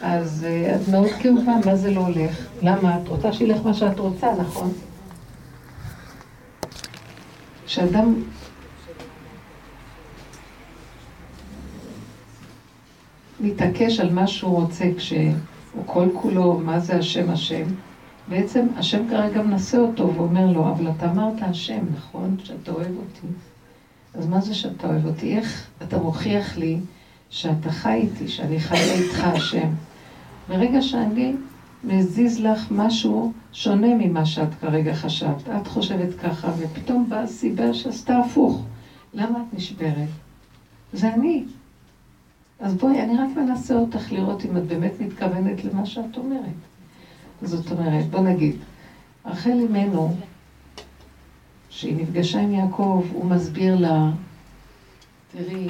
אז אה, את מאוד כאובה, מה זה לא הולך? למה? את רוצה שילך מה שאת רוצה, נכון? כשאדם מתעקש על מה שהוא רוצה כשהוא כל כולו, מה זה השם השם, בעצם השם כרגע מנסה אותו ואומר לו, אבל אתה אמרת השם, נכון? שאתה אוהב אותי. אז מה זה שאתה אוהב אותי? איך אתה מוכיח לי שאתה חי איתי, שאני חיה איתך השם? ברגע שאני מזיז לך משהו שונה ממה שאת כרגע חשבת. את חושבת ככה, ופתאום באה סיבה שעשתה הפוך. למה את נשברת? זה אני. אז בואי, אני רק מנסה אותך לראות אם את באמת מתכוונת למה שאת אומרת. זאת אומרת, בוא נגיד, רחל אימנו, שהיא נפגשה עם יעקב, הוא מסביר לה, תראי,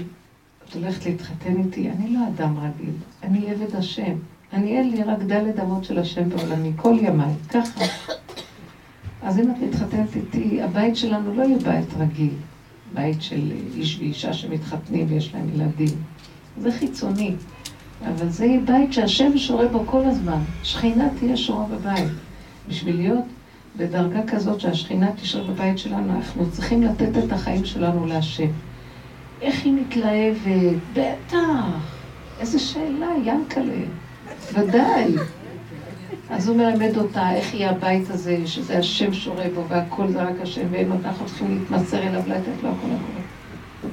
את הולכת להתחתן איתי, אני לא אדם רגיל, אני עבד השם. אני אין לי רק דלת אמות של השם בעולמי, כל ימיי, ככה. אז אם את מתחתנת איתי, הבית שלנו לא יהיה בית רגיל, בית של איש ואישה שמתחתנים ויש להם ילדים. זה חיצוני, אבל זה יהיה בית שהשם שורה בו כל הזמן. שכינה תהיה שורה בבית. בשביל להיות בדרגה כזאת שהשכינה תשרה בבית שלנו, אנחנו צריכים לתת את החיים שלנו להשם. איך היא מתלהבת? בטח. איזה שאלה, ינקלה. ודאי. אז הוא מלמד אותה איך יהיה הבית הזה, שזה השם שורה בו והכל זה רק השם, ואם אנחנו צריכים להתמסר אליו, לתת לו הכל הכל.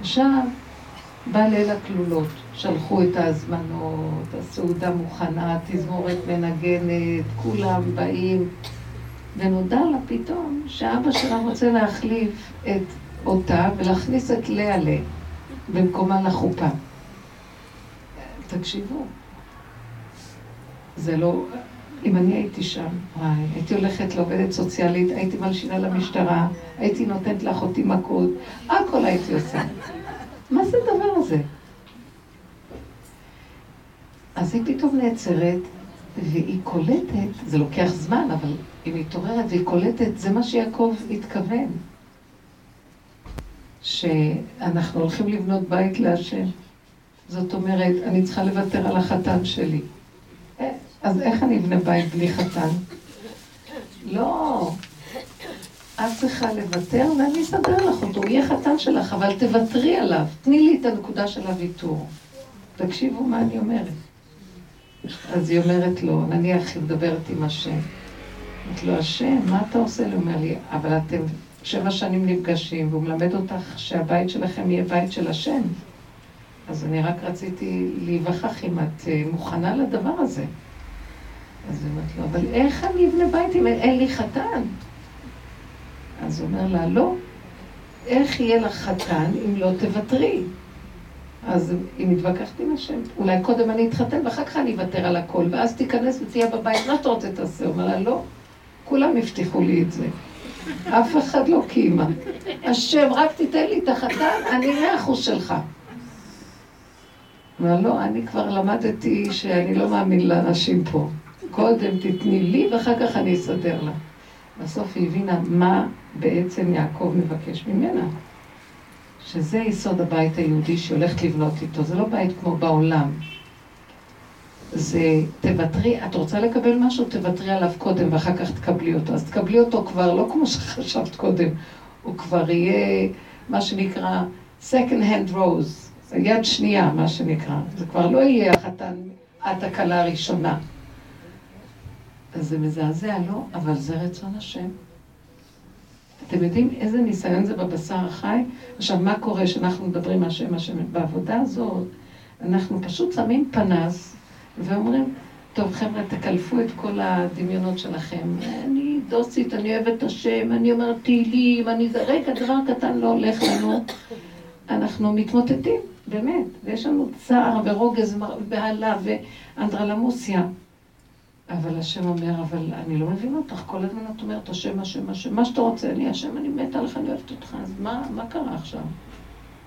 עכשיו, בא ליל הכלולות, שלחו את ההזמנות, הסעודה מוכנה, תזמורת מנגנת, כולם באים, ונודע לה פתאום שאבא שלה רוצה להחליף את אותה ולהכניס את לאה ל... במקומה לחופה. תקשיבו, זה לא... אם אני הייתי שם, וואי, הייתי הולכת לעובדת סוציאלית, הייתי מלשינה למשטרה, הייתי נותנת לאחותי מכות, הכל הייתי עושה. מה זה הדבר הזה? אז היא פתאום נעצרת, והיא קולטת, זה לוקח זמן, אבל היא מתעוררת והיא קולטת, זה מה שיעקב התכוון. שאנחנו הולכים לבנות בית להשם. זאת אומרת, אני צריכה לוותר על החתן שלי. אה, אז איך אני אבנה בית בלי חתן? לא. את צריכה לוותר ואני אסדר לך אותו, הוא יהיה חתן שלך, אבל תוותרי עליו. תני לי את הנקודה של הוויתור. תקשיבו מה אני אומרת. אז היא אומרת לו, נניח היא מדברת עם השם. אמרת לו, השם, מה אתה עושה? הוא אומר לי, אבל אתם שבע שנים נפגשים, והוא מלמד אותך שהבית שלכם יהיה בית של השם. אז אני רק רציתי להיווכח אם את אה, מוכנה לדבר הזה. אז היא אומרת לו, אבל איך אני אבנה בית אם אין לי חתן? אז הוא אומר לה, לא, איך יהיה לך חתן אם לא תוותרי? אז היא מתווכחת עם השם. אולי קודם אני אתחתן ואחר כך אני אוותר על הכל, ואז תיכנס ותהיה בבית, מה אתה רוצה תעשה? הוא אומר לה, לא, כולם הבטיחו לי את זה. אף אחד לא קיימה. השם, רק תיתן לי את החתן, אני מאה אחוז שלך. אומר, לא, אני כבר למדתי שאני לא מאמין לאנשים פה. קודם תתני לי ואחר כך אני אסדר לה. בסוף היא הבינה מה בעצם יעקב מבקש ממנה. שזה יסוד הבית היהודי שהיא הולכת לבנות איתו. זה לא בית כמו בעולם. זה תוותרי, את רוצה לקבל משהו, תוותרי עליו קודם ואחר כך תקבלי אותו. אז תקבלי אותו כבר לא כמו שחשבת קודם, הוא כבר יהיה מה שנקרא second hand rose, זה יד שנייה מה שנקרא. זה כבר לא יהיה החתן, את הכלה הראשונה. אז זה מזעזע, לא? אבל זה רצון השם. אתם יודעים איזה ניסיון זה בבשר החי? עכשיו, מה קורה שאנחנו מדברים השם השם? בעבודה הזאת, אנחנו פשוט שמים פנס ואומרים, טוב חבר'ה, תקלפו את כל הדמיונות שלכם. אני דוסית, אני אוהבת את השם, אני אומרת תהילים, אני זה... רגע, דבר קטן לא הולך לנו. אנחנו מתמוטטים, באמת. ויש לנו צער ורוגז ובהלה ואנדרלמוסיה. אבל השם אומר, אבל אני לא מבין אותך, כל הזמן את אומרת, השם, השם, השם, מה שאתה רוצה, אני השם, אני מתה עליך, אני אוהבת אותך, אז מה, מה קרה עכשיו?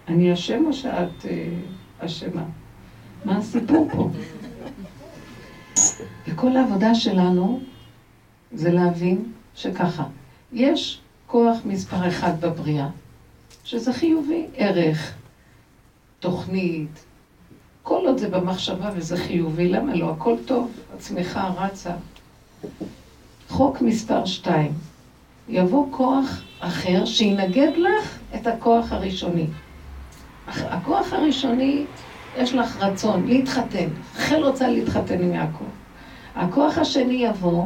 אני השם או שאת אה, אשמה? מה הסיפור פה? וכל העבודה שלנו זה להבין שככה, יש כוח מספר אחד בבריאה, שזה חיובי, ערך, תוכנית, כל עוד זה במחשבה וזה חיובי, למה לא? הכל טוב, הצמיחה רצה. חוק מספר שתיים, יבוא כוח אחר שינגד לך את הכוח הראשוני. הכוח הראשוני, יש לך רצון להתחתן. חל רוצה להתחתן עם יעקב. הכוח השני יבוא,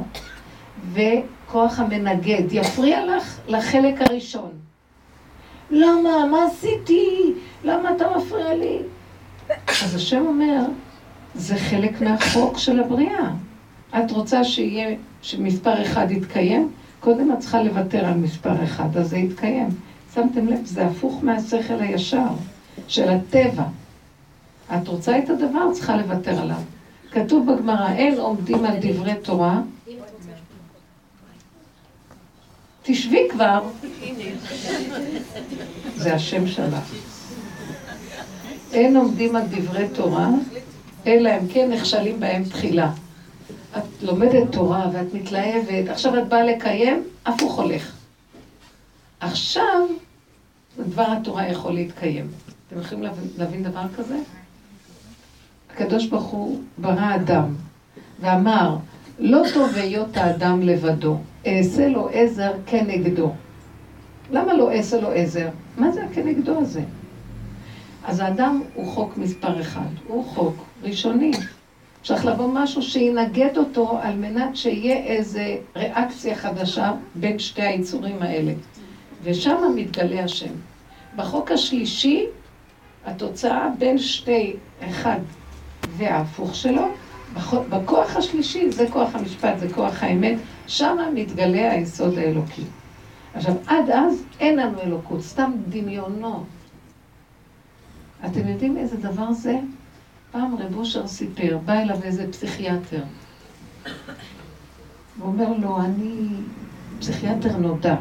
וכוח המנגד יפריע לך לחלק הראשון. למה? מה עשיתי? למה אתה מפריע לי? אז השם אומר, זה חלק מהחוק של הבריאה. את רוצה שיהיה, שמספר אחד יתקיים? קודם את צריכה לוותר על מספר אחד, אז זה יתקיים. שמתם לב, זה הפוך מהשכל הישר, של הטבע. את רוצה את הדבר, צריכה לוותר עליו. כתוב בגמרא, אין עומדים על דברי תורה. תשבי כבר. זה השם שלך. אין עומדים על דברי תורה, אלא אם כן נכשלים בהם תחילה. את לומדת תורה ואת מתלהבת, עכשיו את באה לקיים, הפוך הולך. עכשיו דבר התורה יכול להתקיים. אתם יכולים להבין, דבר כזה? הקדוש ברוך הוא ברא אדם ואמר, לא טוב היות האדם לבדו, אעשה לו עזר כנגדו. למה לא אעשה לו עזר? מה זה הכנגדו הזה? אז האדם הוא חוק מספר אחד, הוא חוק ראשוני. צריך לבוא משהו שינגד אותו על מנת שיהיה איזה ריאקציה חדשה בין שתי היצורים האלה. ושם מתגלה השם. בחוק השלישי, התוצאה בין שתי, אחד וההפוך שלו, בכוח השלישי, זה כוח המשפט, זה כוח האמת, שם מתגלה היסוד האלוקי. עכשיו, עד אז אין לנו אלוקות, סתם דמיונות. אתם יודעים איזה דבר זה? פעם רב אושר סיפר, בא אליו איזה פסיכיאטר. הוא אומר לו, אני פסיכיאטר נודע.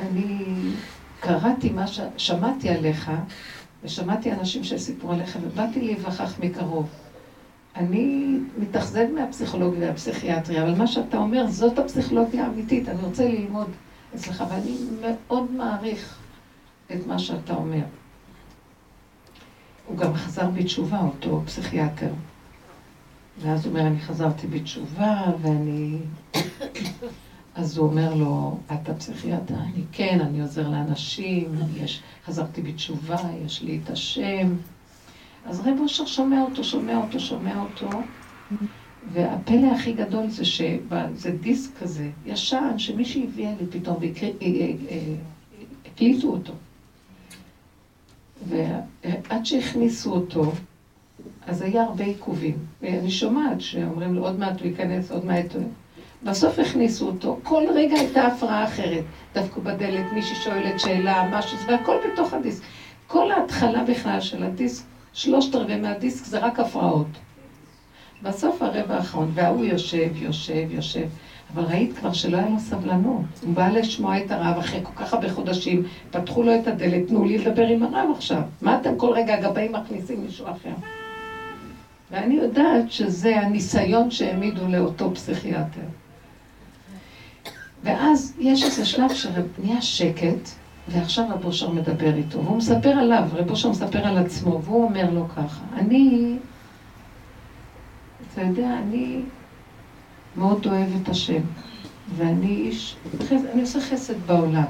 אני קראתי מה ש... שמעתי עליך, ושמעתי אנשים שסיפרו עליך, ובאתי להיווכח מקרוב. אני מתאכזב מהפסיכולוגיה והפסיכיאטריה, אבל מה שאתה אומר, זאת הפסיכולוגיה האמיתית, אני רוצה ללמוד אצלך, ואני מאוד מעריך את מה שאתה אומר. הוא גם חזר בתשובה, אותו פסיכיאטר. ואז הוא אומר, אני חזרתי בתשובה, ואני... אז הוא אומר לו, אתה פסיכיאטר? אני כן, אני עוזר לאנשים, יש... חזרתי בתשובה, יש לי את השם. אז רב אושר שומע אותו, שומע אותו, שומע אותו, והפלא הכי גדול זה שזה דיסק כזה, ישן, שמישהי הביאה לי פתאום, והקליטו אותו. ועד שהכניסו אותו, אז היה הרבה עיכובים. ואני שומעת שאומרים לו, עוד מעט הוא ייכנס, עוד מעט הוא... בסוף הכניסו אותו, כל רגע הייתה הפרעה אחרת. דווקא בדלת, מישהי שואלת שאלה, משהו, והכל בתוך הדיסק. כל ההתחלה בכלל של הדיסק, שלושת רבעי מהדיסק זה רק הפרעות. בסוף הרבע האחרון, וההוא יושב, יושב, יושב. אבל ראית כבר שלא היה לו סבלנות. הוא בא לשמוע את הרב אחרי כל כך הרבה חודשים, פתחו לו את הדלת, תנו לי לדבר עם הרב עכשיו. מה אתם כל רגע הגבאים מכניסים מישהו אחר? ואני יודעת שזה הניסיון שהעמידו לאותו פסיכיאטר. ואז יש איזה שלב שנהיה שקט, ועכשיו רב אושר מדבר איתו, והוא מספר עליו, רב אושר מספר על עצמו, והוא אומר לו ככה, אני, אתה יודע, אני מאוד אוהב את השם, ואני איש, אני עושה חסד בעולם.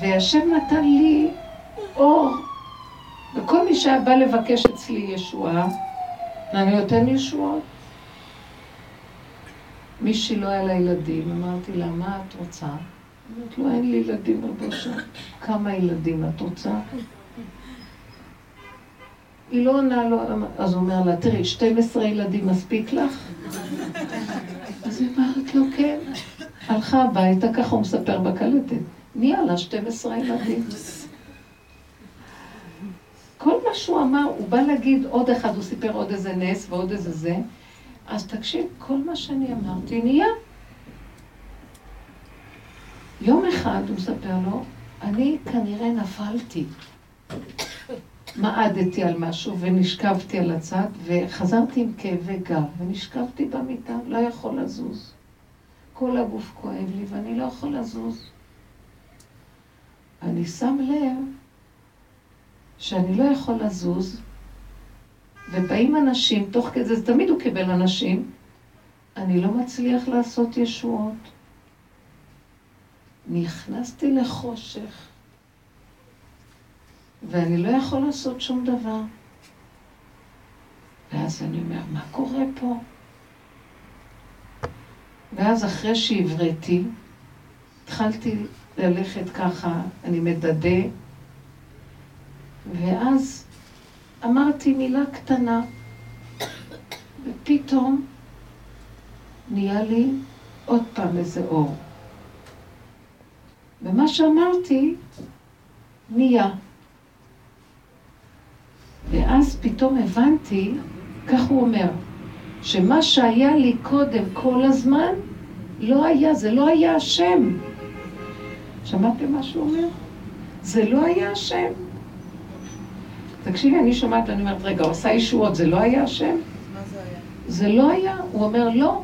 והשם נתן לי אור, וכל מי שהיה בא לבקש אצלי ישועה, אני נותן ישועות. מי שלא היה לה ילדים, אמרתי לה, מה את רוצה? אמרת לו, אין לי ילדים, רבושה. כמה ילדים את רוצה? היא לא עונה לו, אז הוא אומר לה, תראי, 12 ילדים מספיק לך? אז היא אומרת לו, כן. הלכה הביתה, ככה הוא מספר בקלטת. נהיה לה 12 ילדים. כל מה שהוא אמר, הוא בא להגיד עוד אחד, הוא סיפר עוד איזה נס ועוד איזה זה. אז תקשיב, כל מה שאני אמרתי נהיה. יום אחד, הוא מספר לו, אני כנראה נפלתי. מעדתי על משהו ונשכבתי על הצד וחזרתי עם כאבי גב ונשכבתי במיטה, לא יכול לזוז. כל הגוף כואב לי ואני לא יכול לזוז. אני שם לב שאני לא יכול לזוז ובאים אנשים, תוך כדי זה, תמיד הוא קיבל אנשים, אני לא מצליח לעשות ישועות. נכנסתי לחושך, ואני לא יכול לעשות שום דבר. ואז אני אומר, מה קורה פה? ואז אחרי שהבראתי, התחלתי ללכת ככה, אני מדדה, ואז אמרתי מילה קטנה, ופתאום נהיה לי עוד פעם איזה אור. ומה שאמרתי נהיה. ואז פתאום הבנתי, כך הוא אומר, שמה שהיה לי קודם כל הזמן, לא היה, זה לא היה השם. שמעתם מה שהוא אומר? זה לא היה השם. תקשיבי, אני שומעת ואני אומרת, רגע, הוא עשה ישועות, זה לא היה השם? מה זה היה? זה לא היה. הוא אומר, לא.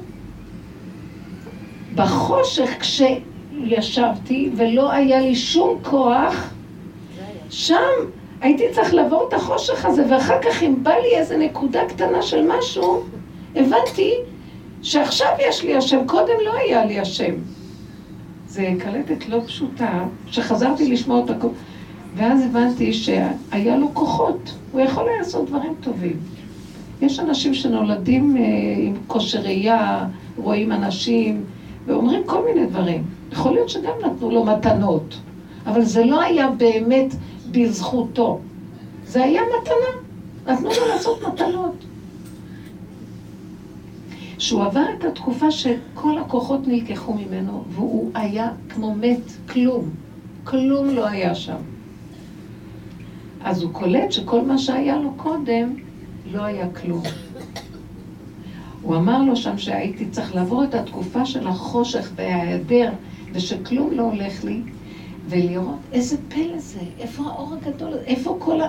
בחושך כשישבתי ולא היה לי שום כוח, שם הייתי צריך לעבור את החושך הזה, ואחר כך אם בא לי איזה נקודה קטנה של משהו, הבנתי שעכשיו יש לי השם, קודם לא היה לי השם. זה קלטת לא פשוטה, שחזרתי לשמוע אותה, ואז הבנתי שהיה לו כוחות, הוא יכול היה לעשות דברים טובים. יש אנשים שנולדים אה, עם כושר ראייה, רואים אנשים, ואומרים כל מיני דברים. יכול להיות שגם נתנו לו מתנות, אבל זה לא היה באמת בזכותו. זה היה מתנה. נתנו לו לעשות מתנות. שהוא עבר את התקופה שכל הכוחות נלקחו ממנו, והוא היה כמו מת, כלום. כלום לא היה שם. אז הוא קולט שכל מה שהיה לו קודם, לא היה כלום. הוא אמר לו שם שהייתי צריך לעבור את התקופה של החושך וההיעדר, ושכלום לא הולך לי, ולראות איזה פלא זה, איפה האור הגדול הזה, איפה כל ה...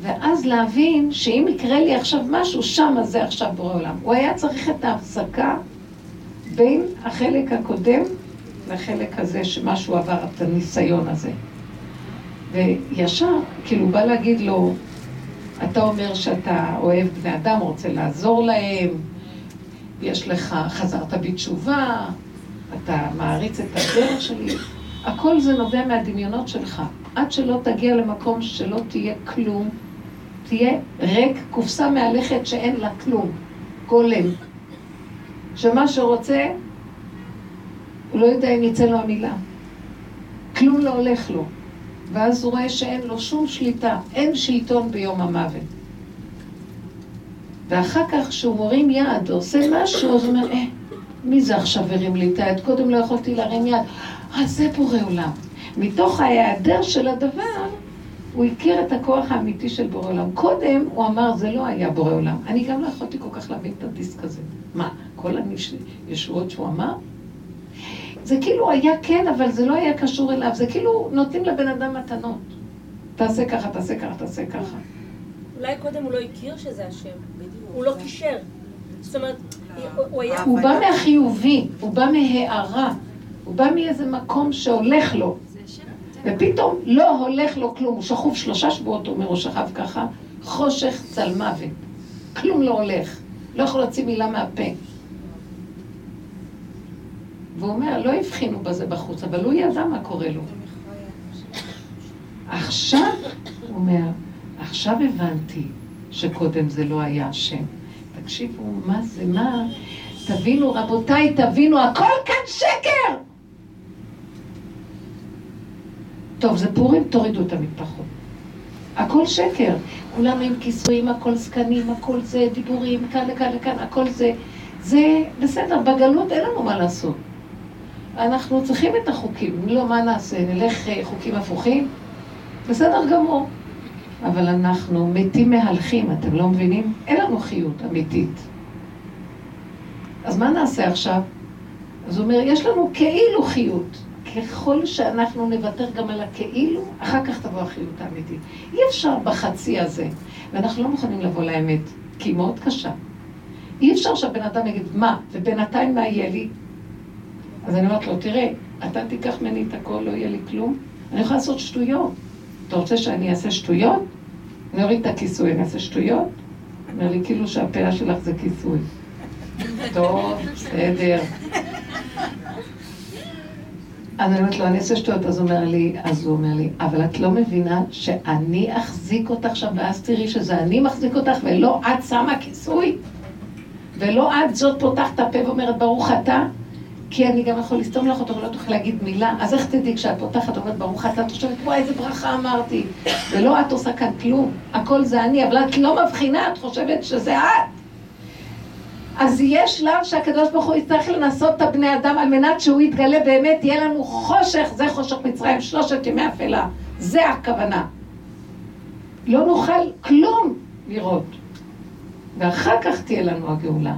ואז להבין שאם יקרה לי עכשיו משהו, שם זה עכשיו בורא עולם. הוא היה צריך את ההפסקה בין החלק הקודם לחלק הזה, שמשהו עבר את הניסיון הזה. וישר, כאילו, בא להגיד לו, אתה אומר שאתה אוהב בני אדם, רוצה לעזור להם, יש לך, חזרת בתשובה, אתה מעריץ את הדרך שלי, הכל זה נובע מהדמיונות שלך. עד שלא תגיע למקום שלא תהיה כלום, תהיה ריק, קופסה מהלכת שאין לה כלום, גולם. שמה שרוצה, הוא לא יודע אם יצא לו המילה. כלום לא הולך לו. ואז הוא רואה שאין לו שום שליטה, אין שלטון ביום המוות. ואחר כך כשהוא מורים יד ועושה משהו, אז הוא אומר, אה, מי זה עכשיו הרים לי את היד? קודם לא יכולתי להרים יד. אה, זה בורא עולם. מתוך ההיעדר של הדבר, הוא הכיר את הכוח האמיתי של בורא עולם. קודם הוא אמר, זה לא היה בורא עולם. אני גם לא יכולתי כל כך להבין את הדיסק הזה. מה, כל הישועות שהוא אמר? זה כאילו היה כן, אבל זה לא היה קשור אליו. זה כאילו נותנים לבן אדם מתנות. תעשה ככה, תעשה ככה, תעשה ככה. אולי קודם הוא לא הכיר שזה השם. הוא לא קישר. זאת אומרת, הוא היה... הוא בא מהחיובי, הוא בא מהערה. הוא בא מאיזה מקום שהולך לו. ופתאום לא הולך לו כלום. הוא שכוב שלושה שבועות, הוא אומר, הוא שכב ככה, חושך צל מוות. כלום לא הולך. לא יכול להוציא מילה מהפה. והוא אומר, לא הבחינו בזה בחוץ, אבל הוא ידע מה קורה לו. עכשיו, הוא אומר, עכשיו הבנתי שקודם זה לא היה השם. תקשיבו, מה זה, מה? תבינו, רבותיי, תבינו, הכל כאן שקר! טוב, זה פורים, תורידו את המטפחות. הכל שקר. כולם עם כיסויים, הכל זקנים, הכל זה, דיבורים, כאן לכאן לכאן, הכל זה. זה בסדר, בגלות אין לנו מה לעשות. אנחנו צריכים את החוקים, לא, מה נעשה? נלך אה, חוקים הפוכים? בסדר גמור. אבל אנחנו מתים מהלכים, אתם לא מבינים? אין לנו חיות אמיתית. אז מה נעשה עכשיו? אז הוא אומר, יש לנו כאילו חיות. ככל שאנחנו נוותר גם על הכאילו, אחר כך תבוא החיות האמיתית. אי אפשר בחצי הזה, ואנחנו לא מוכנים לבוא לאמת, כי היא מאוד קשה. אי אפשר שהבן אדם יגיד, מה, ובינתיים מה יהיה לי? אז אני אומרת לו, תראה, אתה תיקח ממני את הכל, לא יהיה לי כלום. אני יכולה לעשות שטויות. אתה רוצה שאני אעשה שטויות? אני אוריד את הכיסוי, אני אעשה שטויות? אומר לי, כאילו שהפאה שלך זה כיסוי. טוב, בסדר. אז אני אומרת לו, אני אעשה שטויות, אז הוא אומר לי, אז הוא אומר לי, אבל את לא מבינה שאני אחזיק אותך שם, ואז תראי שזה אני מחזיק אותך, ולא את שמה כיסוי? ולא את זאת פותחת את הפה ואומרת, ברוך אתה? כי אני גם יכול לסתום לך אותו ולא תוכל להגיד מילה, אז איך תדעי כשאת פותחת ואומרת ברוך אתה, את חושבת, וואי איזה ברכה אמרתי, ולא את עושה כאן כלום, הכל זה אני, אבל את לא מבחינה, את חושבת שזה את. אז יש שלב שהקדוש ברוך הוא יצטרך לנסות את הבני אדם על מנת שהוא יתגלה באמת, יהיה לנו חושך, זה חושך מצרים, שלושת ימי אפלה, זה הכוונה. לא נוכל כלום לראות, ואחר כך תהיה לנו הגאולה.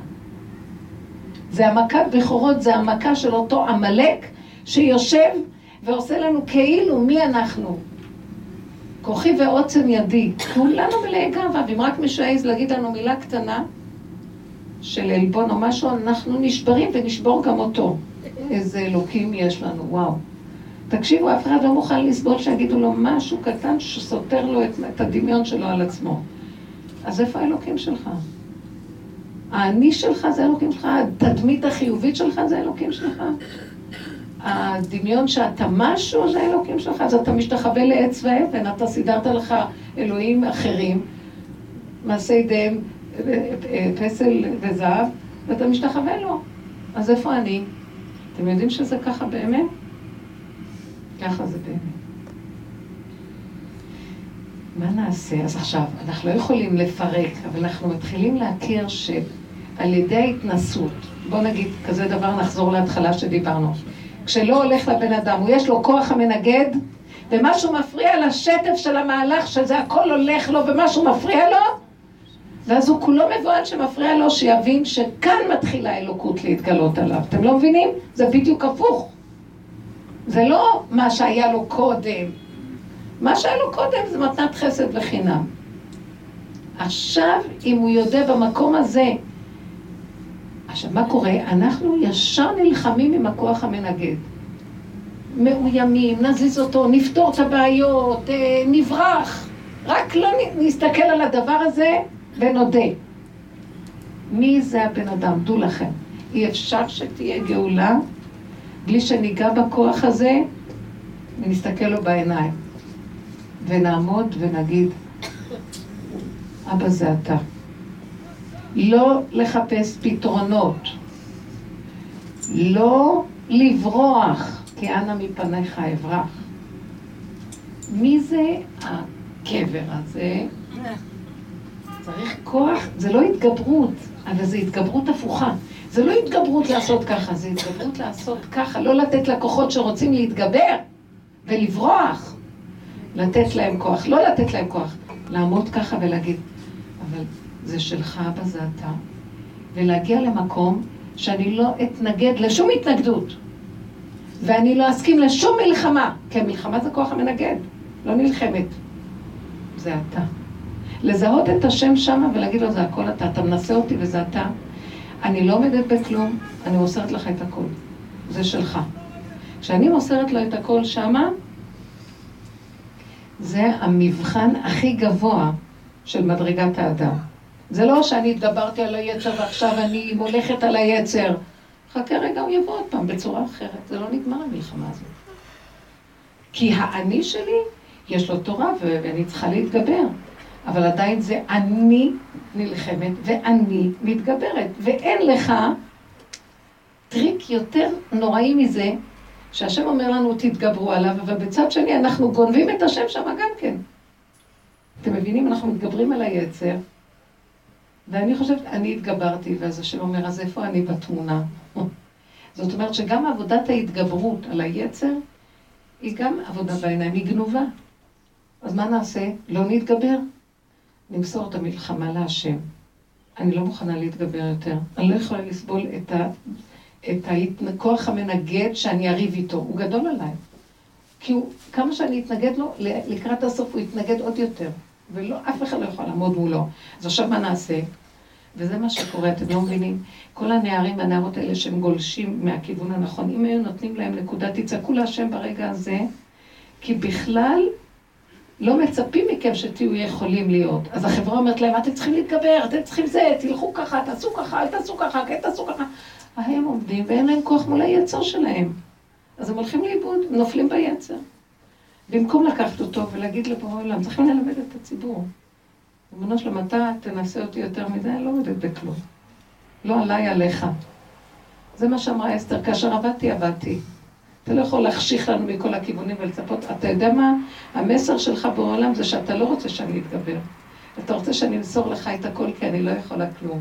זה המכת בכורות, זה המכה של אותו עמלק שיושב ועושה לנו כאילו מי אנחנו. כוחי ועוצם ידי, כולנו מלאי גאווה, ואם רק מישהו יעז להגיד לנו מילה קטנה של עלבון או משהו, אנחנו נשברים ונשבור גם אותו. איזה אלוקים יש לנו, וואו. תקשיבו, אף אחד לא מוכן לסבול שיגידו לו משהו קטן שסותר לו את, את הדמיון שלו על עצמו. אז איפה האלוקים שלך? האני שלך זה אלוקים שלך, התדמית החיובית שלך זה אלוקים שלך. הדמיון שאתה משהו זה אלוקים שלך, אז אתה משתחווה לעץ ואבן, אתה סידרת לך אלוהים אחרים, מעשה ידיהם, פסל וזהב, ואתה משתחווה לו. אז איפה אני? אתם יודעים שזה ככה באמת? ככה זה באמת. מה נעשה? אז עכשיו, אנחנו לא יכולים לפרק, אבל אנחנו מתחילים להכיר שעל ידי ההתנסות, בוא נגיד כזה דבר, נחזור להתחלה שדיברנו. כשלא הולך לבן אדם, הוא יש לו כוח המנגד, ומשהו מפריע לשטף של המהלך, שזה הכל הולך לו ומשהו מפריע לו, ואז הוא כולו מבוהל שמפריע לו, שיבין שכאן מתחילה האלוקות להתגלות עליו. אתם לא מבינים? זה בדיוק הפוך. זה לא מה שהיה לו קודם. מה שהיה לו קודם זה מתנת חסד וחינם. עכשיו, אם הוא יודע במקום הזה, עכשיו, מה קורה? אנחנו ישר נלחמים עם הכוח המנגד. מאוימים, נזיז אותו, נפתור את הבעיות, אה, נברח. רק לא נסתכל על הדבר הזה ונודה. מי זה הבן אדם? דעו לכם. אי אפשר שתהיה גאולה בלי שניגע בכוח הזה ונסתכל לו בעיניים. ונעמוד ונגיד, אבא זה אתה. לא לחפש פתרונות. לא לברוח, כי אנא מפניך אברח. מי זה הקבר הזה? צריך כוח, זה לא התגברות, אבל זה התגברות הפוכה. זה לא התגברות לעשות ככה, זה התגברות לעשות ככה, לא לתת לכוחות שרוצים להתגבר ולברוח. לתת להם כוח, לא לתת להם כוח, לעמוד ככה ולהגיד, אבל זה שלך, אבא, זה אתה. ולהגיע למקום שאני לא אתנגד לשום התנגדות. ואני לא אסכים לשום מלחמה, כי המלחמה זה כוח המנגד, לא נלחמת. זה אתה. לזהות את השם שמה ולהגיד לו, זה הכל אתה, אתה מנסה אותי וזה אתה. אני לא עומדת בכלום, אני מוסרת לך את הכל. זה שלך. כשאני מוסרת לו את הכל שמה, זה המבחן הכי גבוה של מדרגת האדם. זה לא שאני התגברתי על היצר ועכשיו אני מולכת על היצר. חכה רגע, הוא יבוא עוד פעם בצורה אחרת. זה לא נגמר המלחמה הזאת. כי האני שלי, יש לו תורה ואני צריכה להתגבר. אבל עדיין זה אני נלחמת ואני מתגברת. ואין לך טריק יותר נוראי מזה, שהשם אומר לנו תתגברו עליו, אבל בצד שני אנחנו גונבים את השם שם גם כן. אתם מבינים? אנחנו מתגברים על היצר, ואני חושבת, אני התגברתי, ואז השם אומר, אז איפה אני בתמונה? זאת אומרת שגם עבודת ההתגברות על היצר, היא גם עבודה בעיניים, היא גנובה. אז מה נעשה? לא נתגבר? נמסור את המלחמה להשם. אני לא מוכנה להתגבר יותר. אני לא יכולה לסבול את ה... את הכוח המנגד שאני אריב איתו, הוא גדול עליי. כי הוא, כמה שאני אתנגד לו, לקראת הסוף הוא יתנגד עוד יותר. ולא, אף אחד לא יכול לעמוד מולו. אז עכשיו מה נעשה? וזה מה שקורה, אתם לא מבינים? כל הנערים והנערות האלה שהם גולשים מהכיוון הנכון, אם היו נותנים להם נקודה, תצעקו להשם ברגע הזה, כי בכלל לא מצפים מכם שתהיו יכולים להיות. אז החברה אומרת להם, אתם צריכים להתגבר, אתם צריכים זה, תלכו ככה, תעשו ככה, אל תעשו ככה, כן תעשו ככה. הם עומדים ואין להם כוח מול היצר שלהם. אז הם הולכים לאיבוד, נופלים ביצר. במקום לקחת אותו ולהגיד לבורא עולם, צריכים ללמד את הציבור. ריבונו שלום, אתה תנסה אותי יותר מדי, אני לא עומדת בכלום. לא עליי, עליך. זה מה שאמרה אסתר, כאשר עבדתי, עבדתי. אתה לא יכול להחשיך לנו מכל הכיוונים ולצפות. אתה יודע מה? המסר שלך בעולם זה שאתה לא רוצה שאני אתגבר. אתה רוצה שאני אמסור לך את הכל כי אני לא יכולה כלום.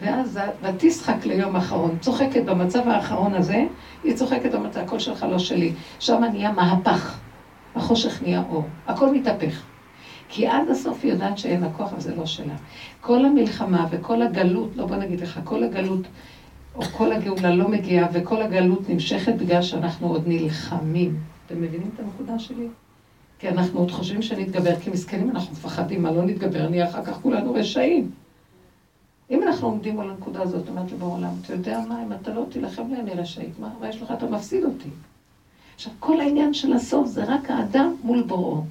ואז, ותשחק ליום אחרון, צוחקת במצב האחרון הזה, היא צוחקת במצב, הכל שלך לא שלי. שם נהיה מהפך, החושך נהיה אור, הכל מתהפך. כי עד הסוף היא יודעת שאין לה כוח, אבל זה לא שלה. כל המלחמה וכל הגלות, לא בוא נגיד לך, כל הגלות, או כל הגאולה לא מגיעה, וכל הגלות נמשכת בגלל שאנחנו עוד נלחמים. אתם מבינים את הנקודה שלי? כי אנחנו עוד חושבים שנתגבר, כי מסכנים אנחנו מפחדים, מה לא נתגבר, נהיה אחר כך כולנו רשעים. אם אנחנו עומדים על הנקודה הזאת, אומרת לי בעולם, אתה יודע מה, אם אתה לא תילחם לי, אני רשאית, מה, מה יש לך, אתה מפסיד אותי. עכשיו, כל העניין של הסוף זה רק האדם מול בוראו.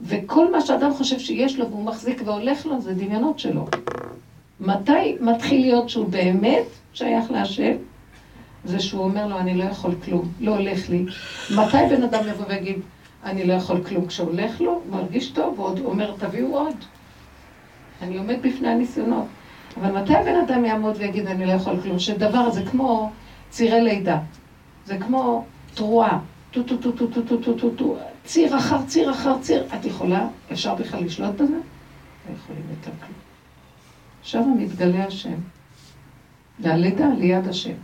וכל מה שאדם חושב שיש לו והוא מחזיק והולך לו, זה דמיונות שלו. מתי מתחיל להיות שהוא באמת שייך להשם? זה שהוא אומר לו, אני לא יכול כלום, לא הולך לי. מתי בן אדם יבוא ויגיד, אני לא יכול כלום? כשהולך לו, מרגיש טוב, ועוד אומר, תביאו עוד. אני עומד בפני הניסיונות. אבל מתי בן אדם יעמוד ויגיד, אני לא יכול כלום? שדבר זה כמו צירי לידה. זה כמו תרועה. טו טו טו טו טו טו טו טו טו ציר אחר ציר אחר ציר. את יכולה, אפשר בכלל לשלוט בזה? לא יכולים יותר כלום. שם מתגלה השם. והלידה ליד השם.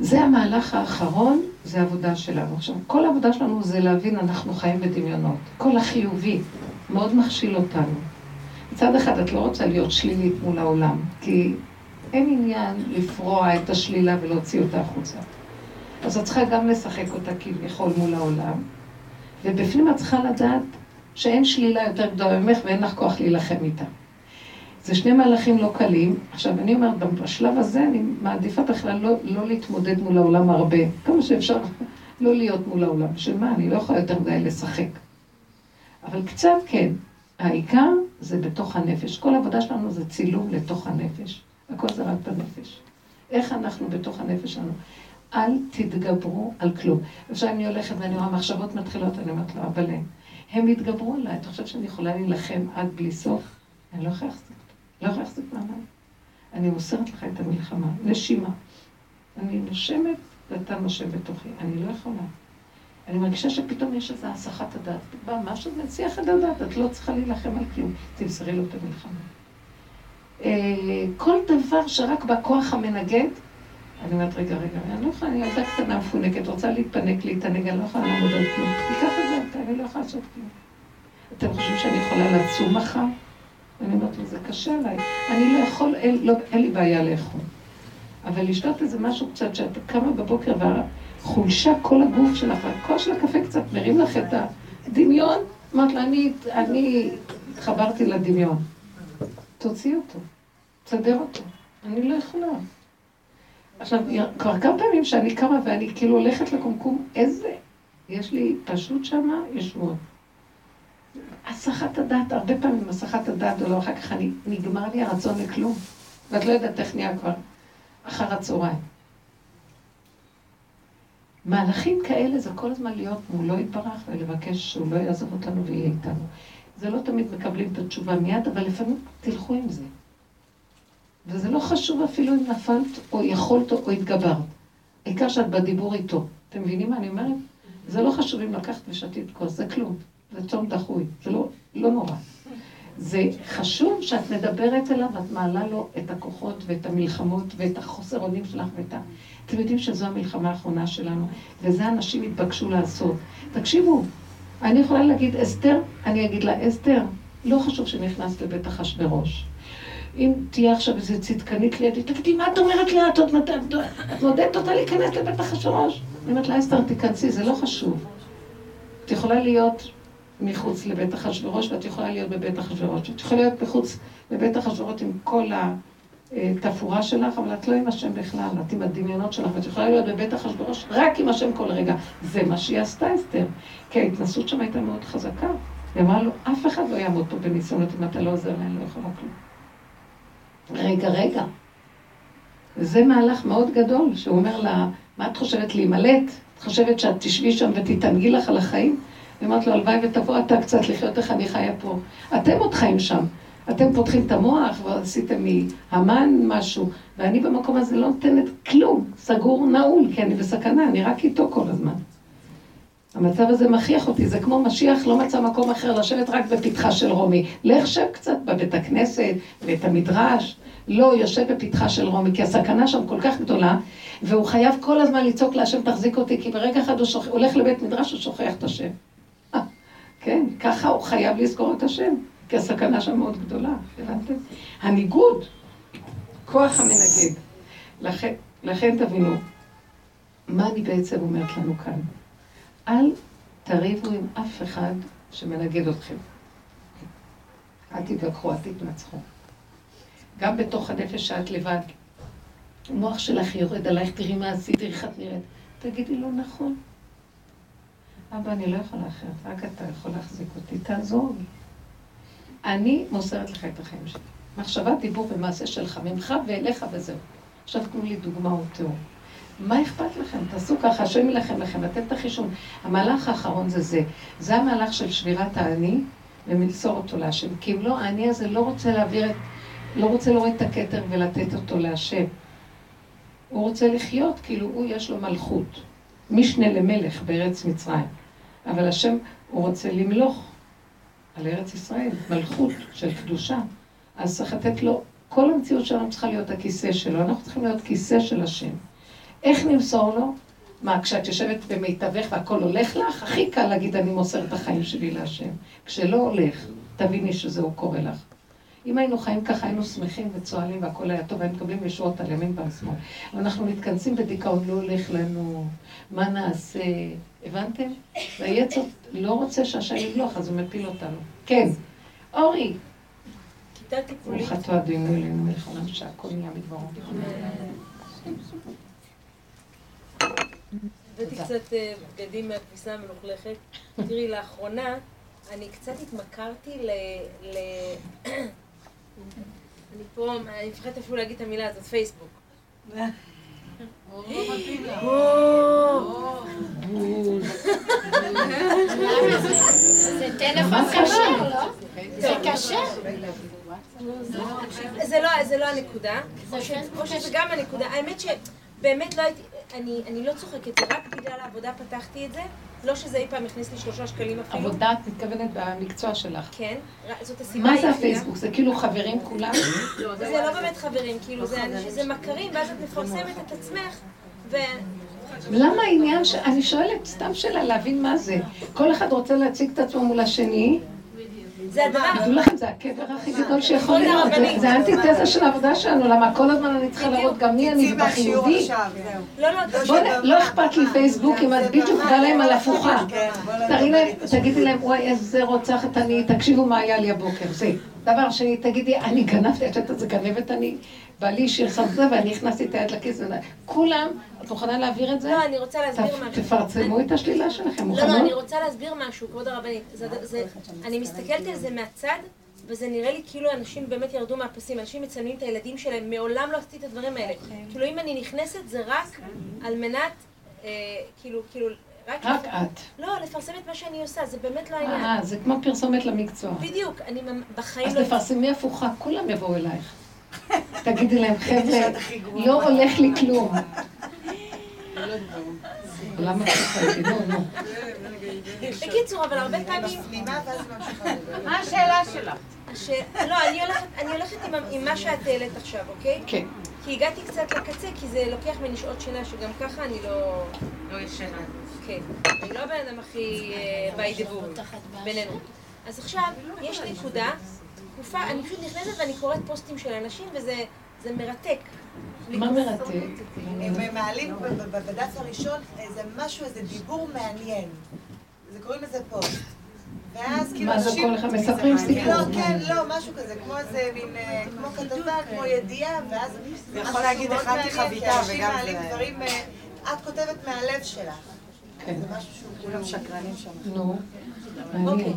זה המהלך האחרון, זה העבודה שלנו. עכשיו, כל העבודה שלנו זה להבין, אנחנו חיים בדמיונות. כל החיובי מאוד מכשיל אותנו. מצד אחד את לא רוצה להיות שלילית מול העולם, כי אין עניין לפרוע את השלילה ולהוציא אותה החוצה. אז את צריכה גם לשחק אותה כביכול מול העולם, ובפנים את צריכה לדעת שאין שלילה יותר גדולה ממך ואין לך כוח להילחם איתה. זה שני מהלכים לא קלים. עכשיו, אני אומרת, בשלב הזה אני מעדיפה בכלל לא, לא להתמודד מול העולם הרבה. כמה שאפשר לא להיות מול העולם. בשביל מה? אני לא יכולה יותר מדי לשחק. אבל קצת כן. העיקר זה בתוך הנפש. כל העבודה שלנו זה צילום לתוך הנפש. הכל זה רק בנפש. איך אנחנו בתוך הנפש שלנו? אל תתגברו על כלום. עכשיו אני הולכת ואני רואה מחשבות מתחילות, אני אומרת לו, אבל הם, הם יתגברו עליי. אתה חושב שאני יכולה להילחם עד בלי סוף? אני לא יכולה להחזיק. לא יכולה להחזיק מעמד. אני מוסרת לך את המלחמה. נשימה. אני נושמת ואתה נושם בתוכי. אני לא יכולה. אני מרגישה שפתאום יש איזו הסחת הדעת. בא משהו מציח את הדעת, את לא צריכה להילחם על כלום. תמסרי לו את המלחמה. אה, כל דבר שרק בכוח המנגד, אני אומרת, רגע, רגע, אני לא יכולה, אני ילדה קטנה מפונקת, רוצה להתפנק, להתענג, אני לא יכולה לעמוד על כלום. תיקח את זה, אני לא יכולה לעשות כלום. אתם חושבים שאני יכולה לצום מחר? אני אומרת לו, זה קשה עליי. אני לא יכול, אין, לא, אין לי בעיה לאכול. אבל לשתות איזה משהו קצת, שאת קמה בבוקר והחולשה, כל הגוף שלך, והכוח של הקפה קצת מרים לך את הדמיון, אמרת לה, אני, אני התחברתי לדמיון. תוציא אותו, תסדר אותו. אני לא יכולה. עכשיו, כבר כמה פעמים שאני קמה ואני כאילו הולכת לקומקום, איזה, יש לי פשוט שמה ישועות. הסחת הדעת, הרבה פעמים הסחת הדעת, ולא אחר כך אני, נגמר לי הרצון לכלום. ואת לא יודעת איך נהיה כבר אחר הצהריים. מהלכים כאלה זה כל הזמן להיות מולו יתברך ולבקש שהוא לא יעזוב אותנו ויהיה איתנו. זה לא תמיד מקבלים את התשובה מיד, אבל לפעמים תלכו עם זה. וזה לא חשוב אפילו אם נפלת או יכולת או התגברת. העיקר שאת בדיבור איתו. אתם מבינים מה אני אומרת? זה לא חשוב אם לקחת ושתית כוס, זה כלום. זה צום דחוי, זה לא, לא נורא. זה חשוב שאת מדברת אליו, את מעלה לו את הכוחות ואת המלחמות ואת החוסר אונים שלך ואת ה... אתם יודעים שזו המלחמה האחרונה שלנו, וזה אנשים התבקשו לעשות. תקשיבו, אני יכולה להגיד אסתר, אני אגיד לה אסתר, לא חשוב שנכנס לבית אחשוורוש. אם תהיה עכשיו איזה צדקנית לידי, תגידי, מה את אומרת לי? את מעודדת אותה להיכנס לבית אחשוורוש? אני אומרת לה, אסתר, תיכנסי, זה לא חשוב. את יכולה להיות מחוץ לבית אחשוורוש, ואת יכולה להיות בבית אחשוורוש. את יכולה להיות מחוץ לבית אחשוורוש עם כל אה, תפאורה שלך, אבל את לא עם השם בכלל, את עם הדמיונות שלך, ואת יכולה להיות בבית אחשוורוש רק עם השם כל רגע. זה מה שהיא עשתה, אסתר. כי ההתנסות שם הייתה מאוד חזקה. היא אמרה לו, אף אחד לא יעמוד פה בניסיונות אם אתה לא עוזר להם, לא יכולה כלום. רגע, רגע. וזה מהלך מאוד גדול, שהוא אומר לה, מה את חושבת להימלט? את חושבת שאת תשבי שם ותתענגי לך על החיים? היא אומרת לו, הלוואי ותבוא אתה קצת לחיות איך אני חיה פה. אתם עוד חיים שם. אתם פותחים את המוח ועשיתם מהמן משהו, ואני במקום הזה לא נותנת כלום, סגור נעול, כי אני בסכנה, אני רק איתו כל הזמן. המצב הזה מכריח אותי, זה כמו משיח לא מצא מקום אחר לשבת רק בפתחה של רומי. לך שב קצת בבית הכנסת, בית המדרש. לא, יושב בפתחה של רומי, כי הסכנה שם כל כך גדולה, והוא חייב כל הזמן לצעוק להשם תחזיק אותי, כי ברגע אחד הוא שוכח, הולך לבית מדרש, הוא שוכח את השם. כן, ככה הוא חייב לזכור את השם. כי הסכנה שם מאוד גדולה, הבנתם? הניגוד, כוח המנגד. לכן, לכן תבינו, מה אני בעצם אומרת לנו כאן? אל תריבו עם אף אחד שמנגד אתכם. אל תתווכחו, אל תתנצחו. גם בתוך הנפש שאת לבד, המוח שלך יורד עלייך, תראי מה עשית, תראי איך את נראית. תגידי לו, נכון. אבא, אני לא יכולה אחרת, רק אתה יכול להחזיק אותי, תעזור לי. אני מוסרת לך את החיים שלי. מחשבה, דיבור ומעשה שלך, ממך ואליך וזהו. עכשיו תנו לי דוגמה או תיאור. מה אכפת לכם? תעשו ככה, השם ילחם לכם, אתם תחישון. המהלך האחרון זה זה. זה המהלך של שבירת האני ומלסור אותו להשם. כי אם לא, האני הזה לא רוצה להעביר את, לא רוצה להוריד את הכתר ולתת אותו להשם. הוא רוצה לחיות כאילו הוא יש לו מלכות. משנה למלך בארץ מצרים. אבל השם, הוא רוצה למלוך. על ארץ ישראל, מלכות של קדושה. אז צריך לתת לו, כל המציאות שלנו צריכה להיות הכיסא שלו, אנחנו צריכים להיות כיסא של השם. איך נמסור לו? מה, כשאת יושבת במיטבך והכל הולך לך, הכי קל להגיד אני מוסר את החיים שלי להשם. כשלא הולך, תביני שזהו קורה לך. אם היינו חיים ככה, היינו שמחים וצוהלים והכל היה טוב, היינו מקבלים ישועות על ימין ועל שמאל. אנחנו מתכנסים בדיכאון, לא הולך לנו, מה נעשה? הבנתם? והיצר לא רוצה שהשם ימלוך, אז הוא מפיל אותנו. כן, אורי. כיתה טיפולית. ברוך אתה אדינו אלינו מלך העולם שהכל נהיה מדברו. הבאתי קצת אה, בגדים מהכביסה המלוכלכת. תראי, לאחרונה אני קצת התמכרתי ל... אני פה, אני מפחדת אפילו להגיד את המילה הזאת, פייסבוק. זה טלפון כשר, לא? זה כשר? זה לא הנקודה, או שזה גם הנקודה. האמת שבאמת לא הייתי, אני לא צוחקת, רק בגלל העבודה פתחתי את זה. לא שזה אי פעם הכניס לי שלושה שקלים אפילו. עבודה, את מתכוונת במקצוע שלך. כן, זאת הסיבה מה זה הפייסבוק? זה כאילו חברים כולם? זה לא באמת חברים, כאילו זה מכרים, ואז את מפרסמת את עצמך, ו... למה העניין ש... אני שואלת, סתם שאלה, להבין מה זה. כל אחד רוצה להציג את עצמו מול השני. זה הדבר... תדעו לכם, זה הקבר הכי גדול שיכול להיות. זה האנטיתזה של העבודה שלנו, למה כל הזמן אני צריכה להראות גם מי אני בחיובי. לא, לא, לא אכפת לי פייסבוק אם את בדיוק באה להם על הפוכה. תגידי להם, וואי, איזה רוצחת אני, תקשיבו מה היה לי הבוקר, זה. דבר שני, תגידי, אני גנבתי, את יודעת איזה גנבת אני? בעלי שיר חזה ואני הכנסתי את היד לכיס. כולם, את מוכנה להעביר את זה? לא, אני רוצה להסביר משהו. תפרצמו את השלילה שלכם, מוכנות? לא, לא, אני רוצה להסביר משהו, כבוד הרבנית. אני מסתכלת על זה מהצד, וזה נראה לי כאילו אנשים באמת ירדו מהפסים. אנשים מצלמים את הילדים שלהם, מעולם לא עשיתי את הדברים האלה. כאילו, אם אני נכנסת, זה רק על מנת, אה, כאילו, כאילו... רק, רק את. לא, לפרסם את מה שאני עושה, זה באמת לא העניין. אה, זה כמו פרסומת למקצוע. בדיוק, אני בחיים לא... אז תפרסמי הפוכה, כולם יבואו אלייך. תגידי להם, חבר'ה, לא הולך לי כלום. למה? נו, נו. בקיצור, אבל הרבה פעמים... מה השאלה שלך? לא, אני הולכת עם מה שאת העלית עכשיו, אוקיי? כן. כי הגעתי קצת לקצה, כי זה לוקח ממני שעות שינה, שגם ככה אני לא... לא ישנה. כן. אני לא הבן אדם הכי אה, באי דיבור בינינו. אז עכשיו, יש נקודה, תקופה, אני פשוט נכנסת ואני קוראת פוסטים של אנשים, וזה מרתק. מה מרתק? הם מעלים בדף הראשון איזה משהו, איזה דיבור מעניין. זה קוראים לזה פוסט. ואז כאילו מה זה אנשים... כל אחד? מספרים סיפור. לא, כן, לא, משהו כזה, כמו איזה מין, אה, כמו כתבה, כמו ידיעה, ואז... זה יכול להגיד, הכנתי חביתה, כי אנשים וגם מעלים זה- דברים, אה, את כותבת מהלב שלך. כן. זה משהו שהוא כולם שקרנים שם. נו, אוקיי.